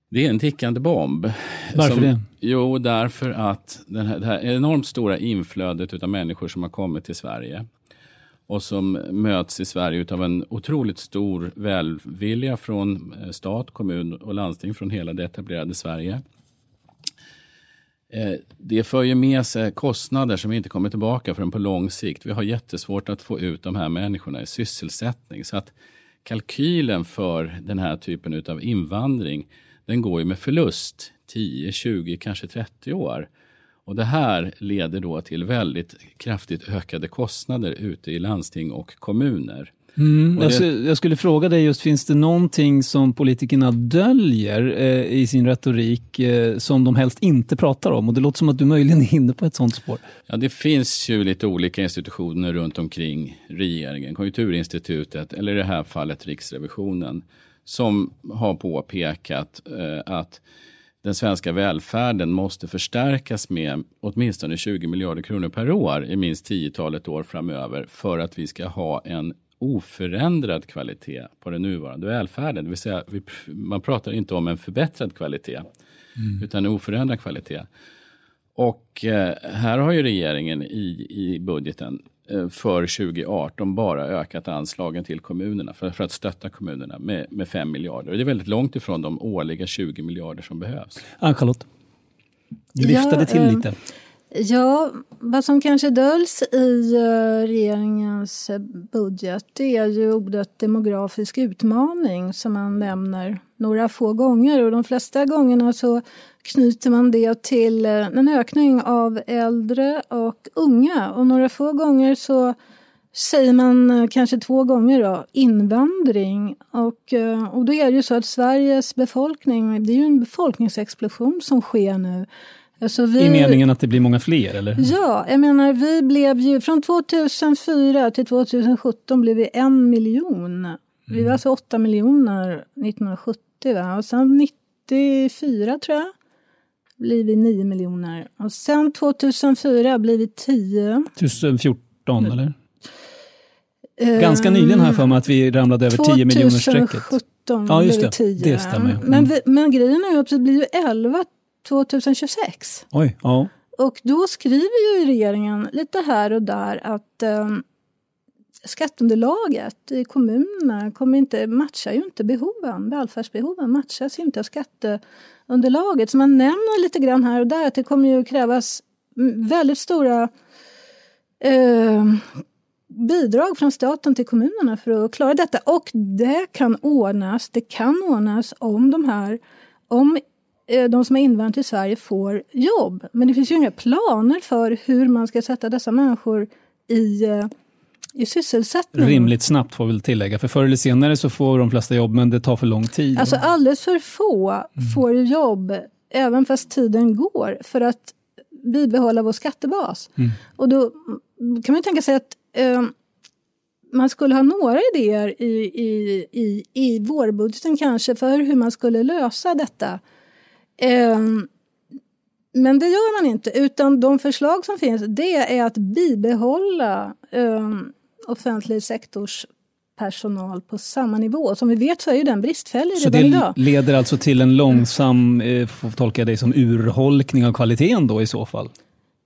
det är en tickande bomb. Varför det? Jo, därför att den här, det här enormt stora inflödet av människor som har kommit till Sverige och som möts i Sverige av en otroligt stor välvilja från eh, stat, kommun och landsting från hela det etablerade Sverige. Eh, Det för ju med sig kostnader som inte kommer tillbaka förrän på lång sikt. Vi har jättesvårt att få ut de här människorna i sysselsättning. Så att kalkylen för den här typen av invandring, den går ju med förlust 10, 20, kanske 30 år. Och det här leder då till väldigt kraftigt ökade kostnader ute i landsting och kommuner. Mm, jag, skulle, jag skulle fråga dig just, finns det någonting som politikerna döljer eh, i sin retorik eh, som de helst inte pratar om? Och det låter som att du möjligen är inne på ett sånt spår. Ja, det finns ju lite olika institutioner runt omkring regeringen. Konjunkturinstitutet eller i det här fallet Riksrevisionen som har påpekat eh, att den svenska välfärden måste förstärkas med åtminstone 20 miljarder kronor per år i minst tiotalet år framöver för att vi ska ha en oförändrad kvalitet på den nuvarande välfärden. Det vill säga, vi, man pratar inte om en förbättrad kvalitet utan en oförändrad kvalitet. Och eh, här har ju regeringen i, i budgeten för 2018 bara ökat anslagen till kommunerna för, för att stötta kommunerna med, med 5 miljarder. Och det är väldigt långt ifrån de årliga 20 miljarder som behövs. Ann-Charlotte, du viftade Ja, till eh, lite. Ja, vad som kanske döljs i eh, regeringens budget det är ju ordet demografisk utmaning som man nämner några få gånger och de flesta gångerna så knyter man det till eh, en ökning av äldre och unga och några få gånger så säger man eh, kanske två gånger då, invandring. Och, och då är det ju så att Sveriges befolkning, det är ju en befolkningsexplosion som sker nu. Alltså vi, I meningen att det blir många fler, eller? Ja, jag menar vi blev ju från 2004 till 2017 blev vi en miljon. Vi var alltså åtta miljoner 1970 va? och sen 94 tror jag blir vi nio miljoner. Och sen 2004 blir vi 10. 2014, eller? Eh, Ganska nyligen har jag för mig att vi ramlade över 10 miljoner strecket. 2017 Ja, just det. 10. Det stämmer. Men, Mm. vi, men grejen är ju att vi blir ju 11 2026. Oj, ja. Och då skriver ju regeringen lite här och där att eh, skatteunderlaget i kommunerna kommer inte, matchar ju inte behoven. Välfärdsbehoven matchas ju inte av skatteunderlaget. Så man nämner lite grann här och där att det kommer ju krävas väldigt stora eh, bidrag från staten till kommunerna för att klara detta. Och det kan ordnas, det kan ordnas om de här om de som har invandrat till Sverige får jobb. Men det finns ju inga planer för hur man ska sätta dessa människor i, eh, i sysselsättning. Rimligt snabbt får vi väl tillägga, för förr eller senare så får de flesta jobb, men det tar för lång tid. Alltså alldeles för få får ju jobb även fast tiden går för att bibehålla vår skattebas. Mm. Och då kan man tänka sig att eh, man skulle ha några idéer i, i, i, i vårbudgeten kanske för hur man skulle lösa detta. Eh, men det gör man inte, utan de förslag som finns det är att bibehålla eh, offentlig sektors personal på samma nivå. Som vi vet så är ju den bristfällig Så redan det idag. leder alltså till en långsam, eh, får tolka dig som urholkning av kvaliteten då i så fall?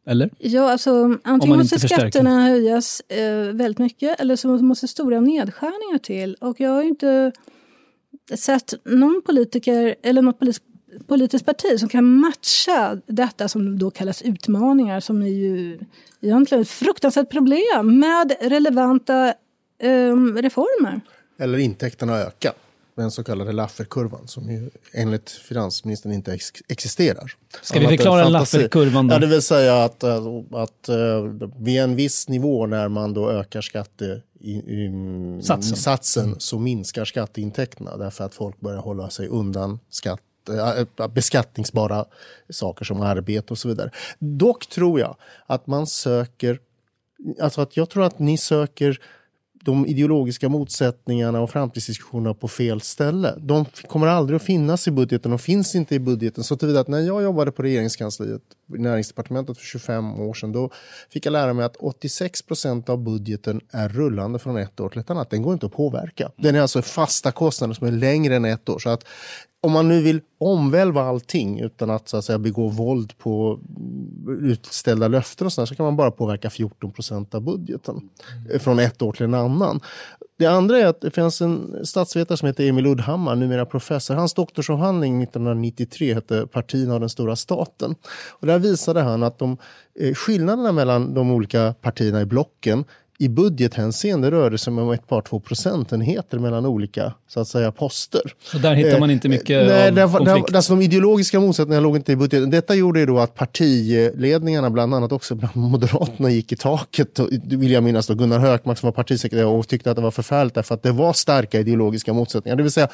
Eller? Ja, alltså antingen måste förstärker. skatterna höjas eh, väldigt mycket eller så måste stora nedskärningar till. Och jag har ju inte sett någon politiker eller något polis, politiskt parti som kan matcha detta som då kallas utmaningar som är ju egentligen ett fruktansvärt problem med relevanta eh, reformer. Eller intäkterna öka. Den så kallade Lafferkurvan som ju enligt finansministern inte ex existerar. Ska vi Annat förklara. Lafferkurvan då? Ja, det vill säga att, äh, att äh, vid en viss nivå när man då ökar skatte i, i, Satsen. satsen så minskar skatteintäkterna därför att folk börjar hålla sig undan skatt Eh, eh, beskattningsbara saker som arbete och så vidare. Dock tror jag att man söker, alltså att jag tror att ni söker de ideologiska motsättningarna och framtidsdiskussionerna på fel ställe. De kommer aldrig att finnas i budgeten, de finns inte i budgeten. Så tillvida att när jag jobbade på regeringskansliet, näringsdepartementet för 25 år sedan, då fick jag lära mig att 86 procent av budgeten är rullande från ett år till ett annat. Den går inte att påverka. Den är alltså fasta kostnader som är längre än ett år. Så att om man nu vill omvälva allting utan att, så att säga, begå våld på utställda löften och sådär, så kan man bara påverka 14 procent av budgeten mm. från ett år till en annan. Det andra är att det finns en statsvetare som heter Emil Uddhammar, numera professor. Hans doktorsavhandling 1993 hette Partierna och den stora staten. Och där visade han att de, eh, skillnaderna mellan de olika partierna i blocken i budgethänseende rörde sig om ett par två procentenheter mellan olika så att säga, poster. Så där hittar man Eh, inte mycket Nej, av konflikt. där, alltså de ideologiska motsättningarna låg inte i budgeten. Detta gjorde ju då att partiledningarna, bland annat också bland Moderaterna, gick i taket. Och, det vill jag minnas då, Gunnar Hökmark som var partisekreterare och tyckte att det var förfärligt därför att det var starka ideologiska motsättningar. Det vill säga,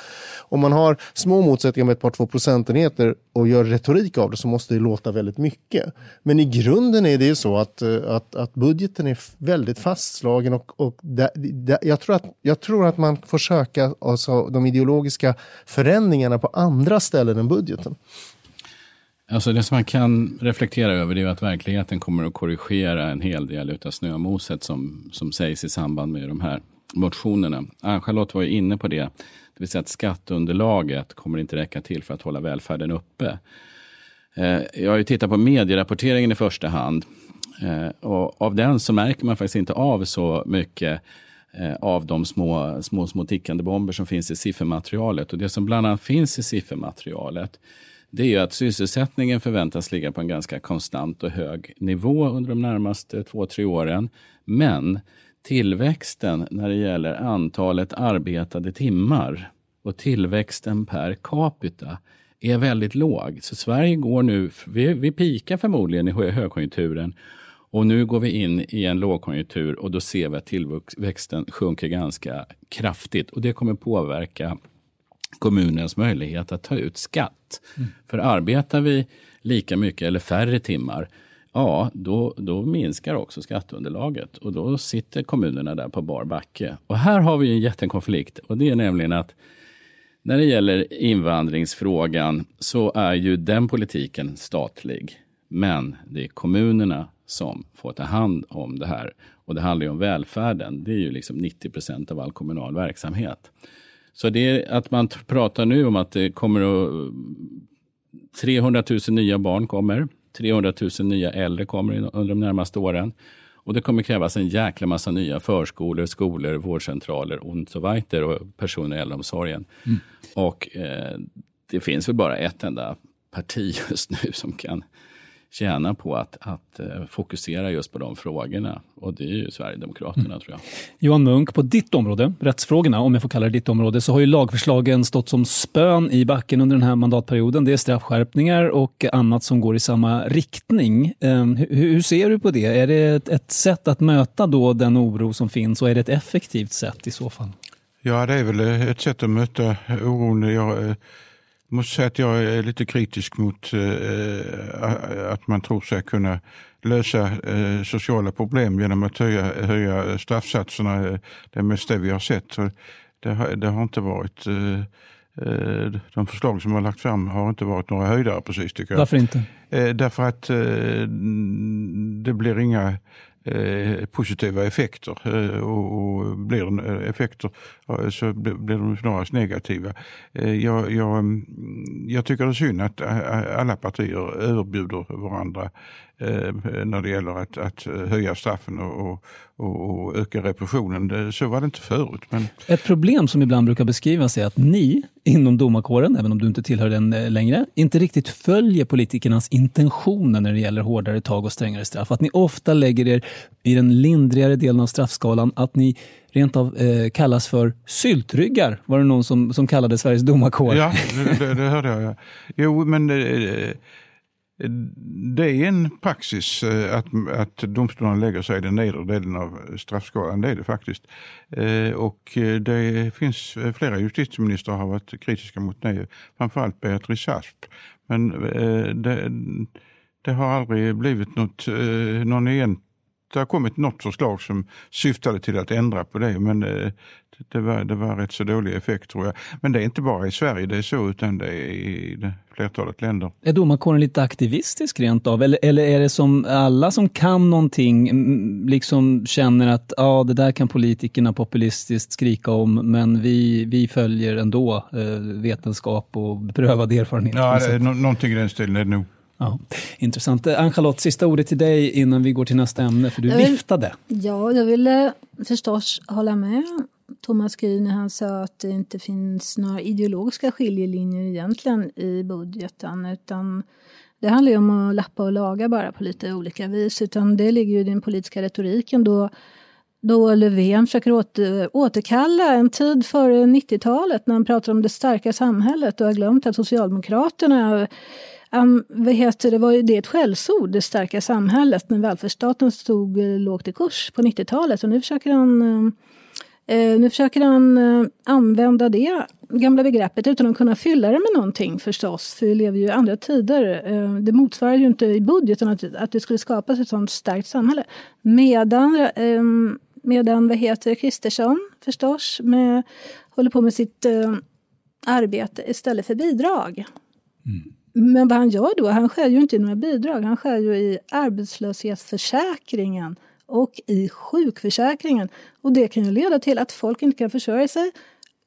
om man har små motsättningar med ett par två procentenheter och gör retorik av det så måste det låta väldigt mycket. Men i grunden är det ju så att, eh, att, att budgeten är väldigt fastslagen och, och där, där, jag, tror att, jag tror att man får söka alltså, de ideologiska förändringarna på andra ställen än budgeten. Alltså det som man kan reflektera över det är att verkligheten kommer att korrigera en hel del av snömoset som, som sägs i samband med de här motionerna. Ah, Ann-Charlotte var ju inne på det, det vill säga att skatteunderlaget kommer inte räcka till för att hålla välfärden uppe. Eh, jag har ju tittat på medierapporteringen i första hand eh, och av den så märker man faktiskt inte av så mycket eh, av de små, små, små tickande bomber som finns i siffermaterialet. Och det som bland annat finns i siffermaterialet det är ju att sysselsättningen förväntas ligga på en ganska konstant och hög nivå under de närmaste två, tre åren. Men tillväxten när det gäller antalet arbetade timmar och tillväxten per capita är väldigt låg. Så Sverige går nu, vi, vi pikar förmodligen i hö- högkonjunkturen och nu går vi in i en lågkonjunktur och då ser vi att tillväxten sjunker ganska kraftigt och det kommer påverka kommunens möjlighet att ta ut skatt. Mm. För arbetar vi lika mycket eller färre timmar, ja, då, då minskar också skatteunderlaget och då sitter kommunerna där på bar backe. Och här har vi en jättekonflikt och det är nämligen att när det gäller invandringsfrågan så är ju den politiken statlig. Men det är kommunerna som får ta hand om det här. Och det handlar ju om välfärden. Det är ju liksom 90 procent av all kommunal verksamhet. Så det är att man pratar nu om att det kommer att 300 000 nya barn kommer. 300 000 nya äldre kommer under de närmaste åren. Och det kommer krävas en jäkla massa nya förskolor, skolor, vårdcentraler och så vidare och personer i äldreomsorgen. Mm. Och eh, det finns väl bara ett enda parti just nu som kan tjäna på att, att eh, fokusera just på de frågorna. Och det är ju Sverigedemokraterna Mm. tror jag. Johan Munk, på ditt område, rättsfrågorna, om jag får kalla det ditt område, så har ju lagförslagen stått som spön i backen under den här mandatperioden. Det är straffskärpningar och annat som går i samma riktning. Eh, hur, hur ser du på det? Är det ett, ett sätt att möta då den oro som finns och är det ett effektivt sätt i så fall? Ja, det är väl ett sätt att möta oron. Jag, eh, Jag måste säga att jag är lite kritisk mot eh, att man tror sig kunna lösa eh, sociala problem genom att höja, höja straffsatserna. Det är mest det vi har sett. Det har, det har inte varit eh, eh, de förslag som har lagt fram har inte varit några höjdare precis tycker jag. Varför inte? Eh, därför att eh, det blir inga Eh, Eh, positiva effekter eh, och, blir det eh, effekter så blir de snarast negativa. Jag, jag, mm, jag tycker det är synd att alla partier överbjuder varandra när det gäller att, att höja straffen och, och, och, öka repressionen. Så var det inte förut. Men... Ett problem som ibland brukar beskrivas är att ni inom domarkåren, även om du inte tillhör den längre, inte riktigt följer politikernas intentioner när det gäller hårdare tag och strängare straff. Att ni ofta lägger er i den lindrigare delen av straffskalan, att ni rent av eh, kallas för syltryggar, var det någon som, som kallade Sveriges domarkår. Ja, det, det, det hörde jag. Ja. Jo, men eh, det är en praxis eh, att, att domstolarna lägger sig i den nedre delen av straffskalan, det är det faktiskt. Eh, och eh, det finns flera justitieministrar har varit kritiska mot det, framförallt Beatrice Ask. Men det, det har aldrig blivit något, någon egentlig det har kommit något förslag som syftade till att ändra på det, men det var, det var rätt så dålig effekt tror jag. Men det är inte bara i Sverige det är så, utan det är i flertalet länder. Är domarkåren lite aktivistisk rent av? Eller, eller är det som alla som kan någonting liksom känner att ja, det där kan politikerna populistiskt skrika om, men vi, vi följer ändå eh, vetenskap och beprövad erfarenhet? Ja, det är någonting i den stilen är det nog. Ja, intressant. Eh, Ann-Charlotte, sista ordet till dig innan vi går till nästa ämne, för du jag vill, viftade. Ja, jag ville förstås hålla med Thomas Gry när han sa att det inte finns några ideologiska skiljelinjer egentligen i budgeten, utan det handlar ju om att lappa och laga bara på lite olika vis, utan det ligger ju i den politiska retoriken då då Löfven försöker åter, återkalla en tid före 90-talet när han pratar om det starka samhället och har glömt att Socialdemokraterna Um, vad heter det, var ju det ett skällsord, det starka samhället, när välfärdsstaten stod eh, lågt i kurs på 90-talet. Och nu försöker han, eh, uh, nu försöker han uh, använda det gamla begreppet utan att kunna fylla det med någonting förstås. För vi lever ju i andra tider. Uh, det motsvarar ju inte i budgeten att, att det skulle skapas ett sådant starkt samhälle. Medan, medan vad heter Kristersson förstås med, håller på med sitt arbete istället för bidrag. Mm. Men vad han gör då, han skär ju inte i några bidrag, han skär ju i arbetslöshetsförsäkringen och i sjukförsäkringen. Och det kan ju leda till att folk inte kan försörja sig.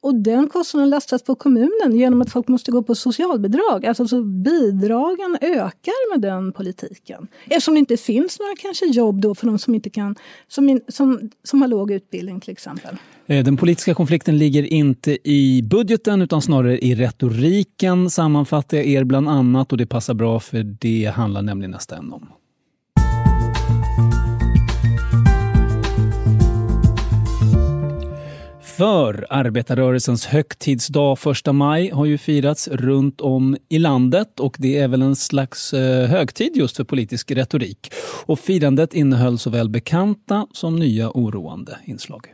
Och den kostnaden lastas på kommunen genom att folk måste gå på socialbidrag. Alltså så bidragen ökar med den politiken. Eftersom det inte finns några kanske jobb då för de som inte kan, som, in, som, som har låg utbildning till exempel. Eh, den politiska konflikten ligger inte i budgeten utan snarare i retoriken sammanfattar jag er bland annat och det passar bra för det handlar nämligen nästa ämne om. För arbetarrörelsens högtidsdag 1 maj har ju firats runt om i landet och det är väl en slags eh, högtid just för politisk retorik. Och firandet innehöll såväl bekanta som nya oroande inslag.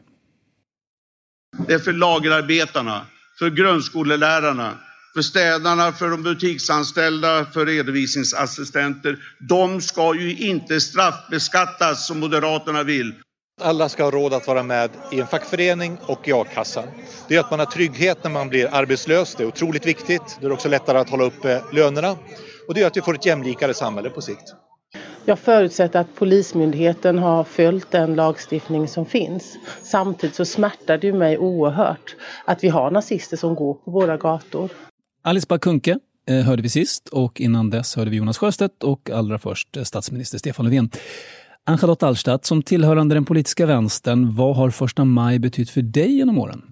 Det är för lagerarbetarna, för grundskolelärarna, för städarna, för de butiksanställda, för redovisningsassistenter. De ska ju inte straffbeskattas som Moderaterna vill. Alla ska ha råd att vara med i en fackförening och i a-kassan. Det gör att man har trygghet när man blir arbetslös. Det är otroligt viktigt. Det är också lättare att hålla uppe lönerna. Och det gör att vi får ett jämlikare samhälle på sikt. Jag förutsätter att Polismyndigheten har följt den lagstiftning som finns. Samtidigt så smärtar det mig oerhört att vi har nazister som går på våra gator. Alice Bakunke eh, hörde vi sist och innan dess hörde vi Jonas Sjöstedt och allra först eh, statsminister Stefan Löfven. Ann-Charlotte Alstadt, som tillhörande den politiska vänstern, vad har första maj betytt för dig genom åren?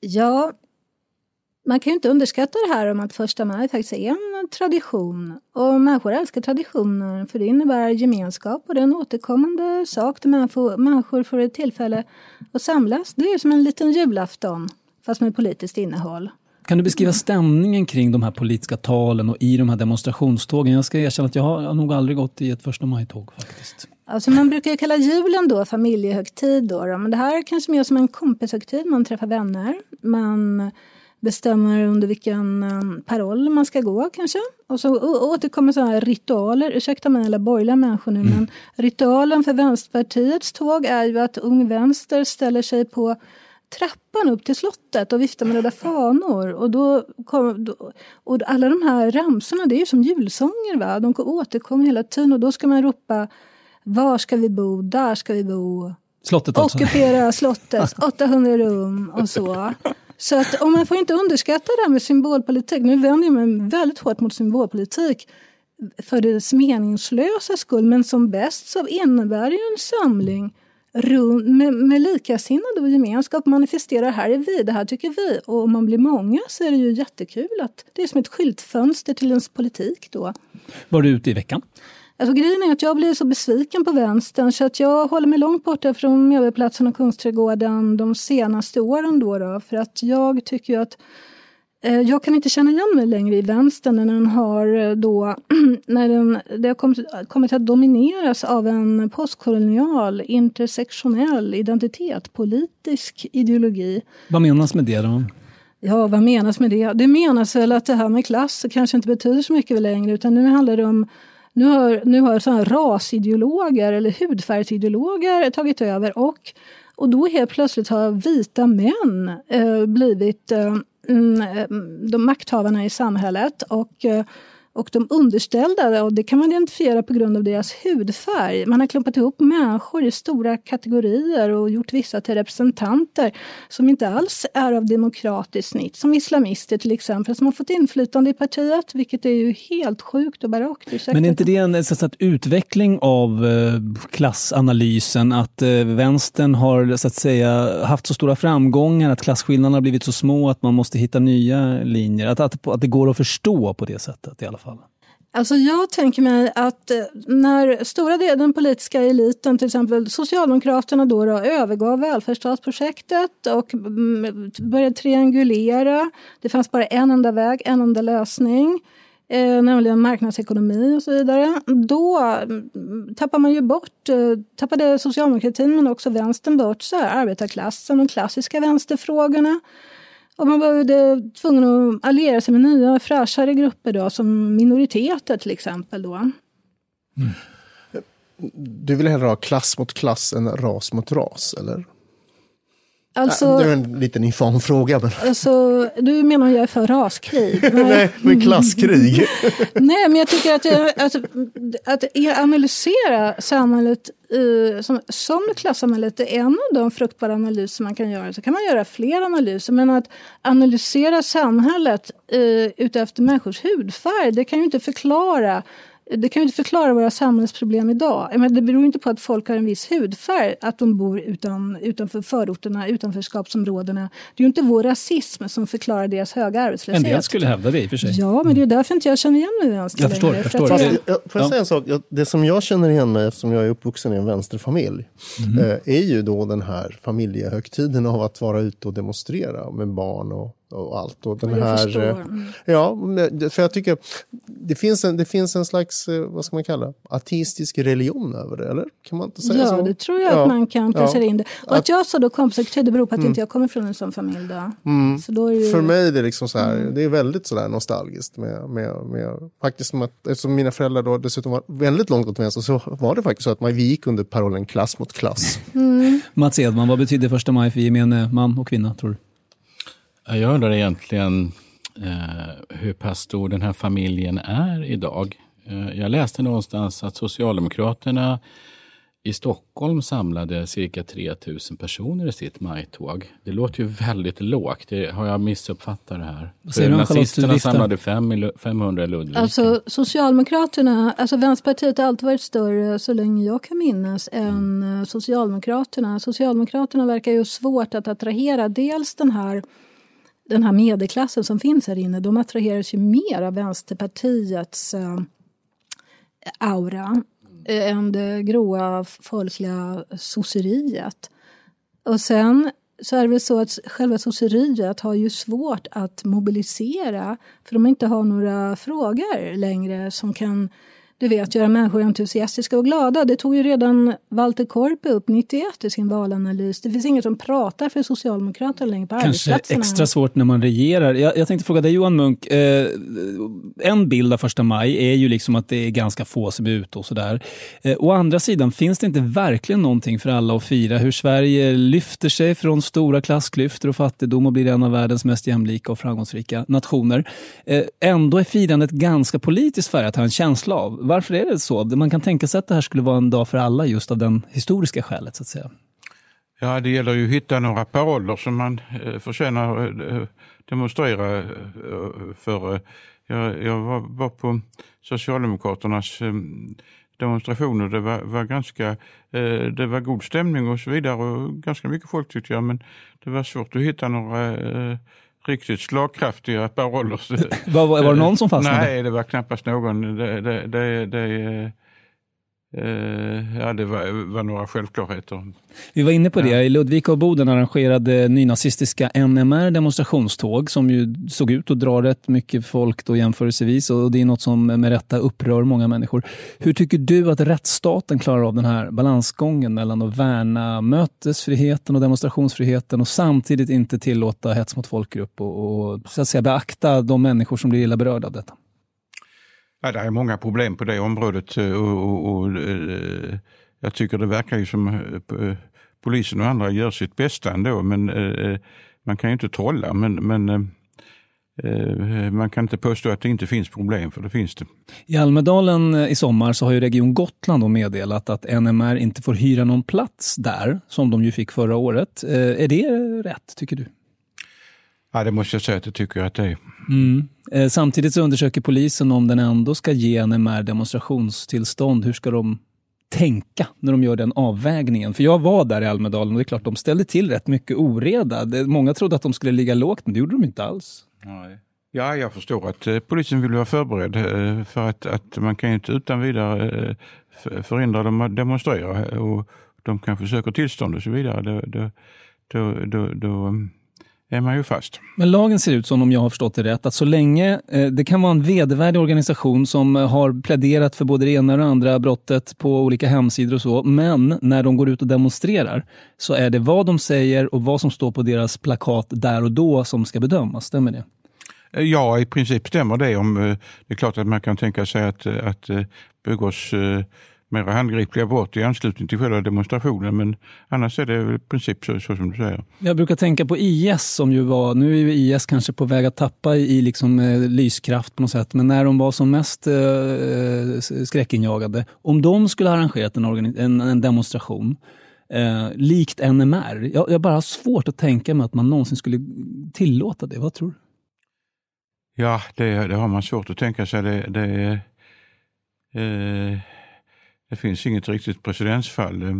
Ja, man kan ju inte underskatta det här om att första maj faktiskt är en tradition. Och människor älskar traditioner för det innebär gemenskap och det är en återkommande sak där människor, människor får ett tillfälle att samlas. Det är som en liten julafton fast med politiskt innehåll. Kan du beskriva stämningen kring de här politiska talen och i de här demonstrationstågen? Jag ska erkänna att jag har nog aldrig gått i ett första maj-tåg faktiskt. Alltså man brukar ju kalla julen då familjehögtid då, då, men det här är kanske mer som en kompishögtid. Man träffar vänner, man bestämmer under vilken um, paroll man ska gå kanske. Och så återkommer sådana här ritualer, ursäkta mig alla borgerliga människor nu, mm. men ritualen för Vänsterpartiets tåg är ju att Ung Vänster ställer sig på trappan upp till slottet och viftar med röda fanor. Och, då kom, då, och alla de här ramsorna, det är ju som julsånger. Va? De återkommer hela tiden och då ska man ropa Var ska vi bo? Där ska vi bo. Slottet alltså. Ockupera slottet, 800 rum och så. Så att, och man får inte underskatta det här med symbolpolitik. Nu vänder jag mig väldigt hårt mot symbolpolitik för dess meningslösa skull. Men som bäst så innebär det ju en samling med, med likasinnade och gemenskap manifesterar här är vi, det här tycker vi. Och om man blir många så är det ju jättekul att det är som ett skyltfönster till ens politik då. Var du ute i veckan? Alltså, grejen är att jag blir så besviken på vänstern så att jag håller mig långt borta från Medborgarplatsen och Kungsträdgården de senaste åren. Då, då för att jag tycker att eh, jag kan inte känna igen mig längre i vänstern när den har eh, då när den, det har kommit, kommit att domineras av en postkolonial intersektionell identitet, politisk ideologi. Vad menas med det då? Ja, vad menas med det? Det menas väl att det här med klass kanske inte betyder så mycket längre utan nu handlar det om nu har, nu har sådana rasideologer eller hudfärgsideologer tagit över och, och då helt plötsligt har vita män eh, blivit eh, mm, eh de makthavarna i samhället. Och eh, och de underställda, och det kan man identifiera på grund av deras hudfärg. Man har klumpat ihop människor i stora kategorier och gjort vissa till representanter som inte alls är av demokratiskt snitt. Som islamister till exempel, som har fått inflytande i partiet, vilket är ju helt sjukt och barockt. Men är inte det en så att, utveckling av eh, klassanalysen? Att eh, vänstern har så att säga haft så stora framgångar, att klasskillnaderna har blivit så små att man måste hitta nya linjer? Att, att, att det går att förstå på det sättet i alla fall? Fall? Alltså jag tänker mig att eh, när stora delar den politiska eliten, till exempel Socialdemokraterna, då, då övergav välfärdsstatsprojektet och mm, började triangulera. Det fanns bara en enda väg, en enda lösning. Eh, nämligen marknadsekonomi och så vidare. Då mm, tappar man ju bort, eh, tappade socialdemokratin men också vänstern bort så här, arbetarklassen, de klassiska vänsterfrågorna. Och man var tvungen att alliera sig med nya fräschare grupper då, som minoriteter till exempel. Då. Mm. Du vill hellre ha klass mot klass än ras mot ras, eller? Alltså, det är en liten infam fråga. Men... Alltså, du menar att jag är för raskrig? Nej, men klasskrig. Nej, men jag tycker att, jag, att, att analysera samhället uh, som, som klassamhället är en av de fruktbara analyser man kan göra. Så kan man göra fler analyser, men att analysera samhället uh, utefter människors hudfärg, det kan ju inte förklara det kan ju inte förklara våra samhällsproblem idag. Men det beror inte på att folk har en viss hudfärg, att de bor utan, utanför förorterna, utanförskapsområdena. Det är ju inte vår rasism som förklarar deras höga arbetslöshet. En del skulle hävda det i och för sig. Ja, men det är därför inte jag känner igen mig i vänster Jag förstår. Jag förstår. Fast, jag, får jag säga en sak? Det som jag känner igen mig, eftersom jag är uppvuxen i en vänsterfamilj, mm. är ju då den här familjehögtiden av att vara ute och demonstrera med barn och och allt. Och den jag här, förstår. eh, Ja, för jag tycker det finns en, det finns en slags, eh, vad ska man kalla ateistisk religion över det, eller? Kan man inte säga ja, så? det tror jag ja. att man kan placera ja. in det. Och att, att jag sa då kompisaktiv, det beror på att mm. inte jag kommer från en sån familj. Då. Mm. Så då är det... För mig är det liksom så här, Mm. det är väldigt sådär nostalgiskt med, med, med faktiskt som att, eftersom mina föräldrar då dessutom var väldigt långt åt vänster så var det faktiskt så att man, vi gick under parollen klass mot klass. Mm. Mats Edman, vad betyder första maj för gemene man och kvinna tror du? Jag undrar egentligen eh, hur pass stor den här familjen är idag. Eh, jag läste någonstans att Socialdemokraterna i Stockholm samlade cirka 3000 personer i sitt majtåg. Det låter ju väldigt lågt. Det, har jag missuppfattat det här? Charlotte nazisterna samlade fem, i Lu- 500 i Ludvika. Alltså Socialdemokraterna, alltså Vänsterpartiet har alltid varit större så länge jag kan minnas än eh, Socialdemokraterna. Socialdemokraterna verkar ju svårt att attrahera dels den här den här medelklassen som finns här inne, de attraheras ju mer av Vänsterpartiets eh, aura än det gråa folkliga sosseriet. Och sen så är det väl så att själva sosseriet har ju svårt att mobilisera för de inte har några frågor längre som kan du vet, göra människor entusiastiska och glada. Det tog ju redan Walter Korpi upp 91 i sin valanalys. Det finns inget som pratar för Socialdemokraterna längre på Kanske extra svårt när man regerar. Jag, jag tänkte fråga dig Johan Munk. Eh, en bild av första maj är ju liksom att det är ganska få som är ute och sådär. Eh, å andra sidan, finns det inte verkligen någonting för alla att fira? Hur Sverige lyfter sig från stora klassklyftor och fattigdom och blir en av världens mest jämlika och framgångsrika nationer. Eh, ändå är firandet ganska politiskt färgat, har jag en känsla av. Varför är det så? Man kan tänka sig att det här skulle vara en dag för alla just av den historiska skälet så att säga. Ja, det gäller ju att hitta några paroller som man eh, förtjänar eh, demonstrera eh, för. Eh, jag, jag var, var på Socialdemokraternas eh, demonstrationer. Det var, var ganska eh, det var god stämning och så vidare och ganska mycket folk tyckte jag. Men det var svårt att hitta några eh, riktigt slagkraftiga paroller. var, var det någon som fastnade? Nej, det var knappast någon. Det, det, det, det, ja, det var, var, några självklarheter. Vi var inne på det. I Ludvika och Boden arrangerade nynazistiska NMR demonstrationståg som ju såg ut att dra rätt mycket folk då jämförelsevis och det är något som med rätta upprör många människor. Hur tycker du att rättsstaten klarar av den här balansgången mellan att värna mötesfriheten och demonstrationsfriheten och samtidigt inte tillåta hets mot folkgrupp och, och så att säga, beakta de människor som blir illa berörda av detta? Ja, det är många problem på det området eh, och, och, och eh, jag tycker det verkar ju som eh, polisen och andra gör sitt bästa ändå. Men man kan ju inte trolla. Men, men man kan inte påstå att det inte finns problem, för det finns det. I Almedalen i sommar så har ju Region Gotland meddelat att NMR inte får hyra någon plats där, som de ju fick förra året. Är det rätt, tycker du? Ja, det måste jag säga att jag tycker att det är. Mm. Eh, samtidigt så undersöker polisen om den ändå ska ge NMR demonstrationstillstånd. Hur ska de tänka när de gör den avvägningen? För jag var där i Almedalen och det är klart de ställde till rätt mycket oreda. många trodde att de skulle ligga lågt, men det gjorde de inte alls. Nej. Ja, jag förstår att eh, polisen vill vara förberedd eh, för att, att man kan inte utan vidare förhindra dem att demonstrera och de kanske söker tillstånd och så vidare. Då, då, då, då, då är man ju fast. Men lagen ser ut som, om jag har förstått det rätt, att så länge eh, det kan vara en vedervärdig organisation som har pläderat för både det ena och det andra brottet på olika hemsidor och så, men när de går ut och demonstrerar så är det vad de säger och vad som står på deras plakat där och då som ska bedömas. Stämmer det? Ja, i princip stämmer det. Om, eh, det är klart att man kan tänka sig att, att eh, begås mera handgripliga brott i anslutning till själva demonstrationen. Men annars är det i princip så, så, som du säger. Jag brukar tänka på IS som ju var, nu är ju IS kanske på väg att tappa i liksom, eh, lyskraft på något sätt, men när de var som mest eh, skräckinjagade. Om de skulle arrangerat en, en, en demonstration eh, likt NMR, jag, jag bara har svårt att tänka mig att man någonsin skulle tillåta det. Vad tror du? Ja, det, det har man svårt att tänka sig. Det, det eh, det finns inget riktigt precedensfall. Eh,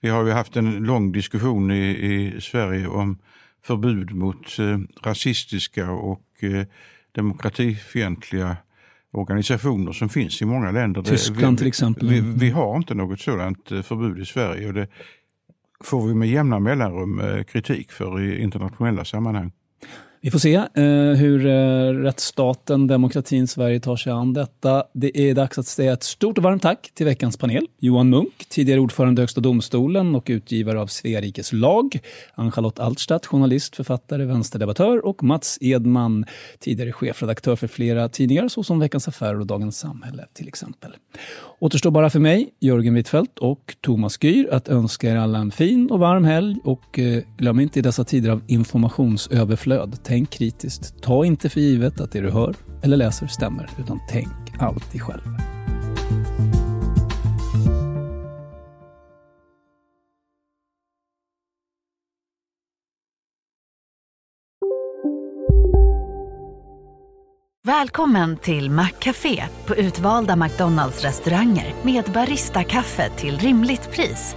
vi har ju haft en lång diskussion i, i Sverige om förbud mot eh, rasistiska och eh, demokratifientliga organisationer som finns i många länder. Tyskland vi, till exempel. Vi, vi, har inte något sådant eh, förbud i Sverige och det får vi med jämna mellanrum eh, kritik för i internationella sammanhang. Vi får se eh, hur eh, rättsstaten, demokratin Sverige tar sig an detta. Det är dags att säga ett stort och varmt tack till veckans panel. Johan Munk, tidigare ordförande i Högsta domstolen och utgivare av Sverikes lag. Ann-Charlotte Altstadt, journalist, författare, vänsterdebattör och Mats Edman, tidigare chefredaktör för flera tidningar såsom Veckans Affärer och Dagens Samhälle till exempel. Återstår bara för mig, Jörgen Wittfeldt och Thomas Gyr att önska er alla en fin och varm helg och eh, glöm inte i dessa tider av informationsöverflöd Tänk kritiskt. Ta inte för givet att det du hör eller läser stämmer, utan tänk alltid själv. Välkommen till Maccafé på utvalda McDonalds restauranger med Baristakaffe till rimligt pris.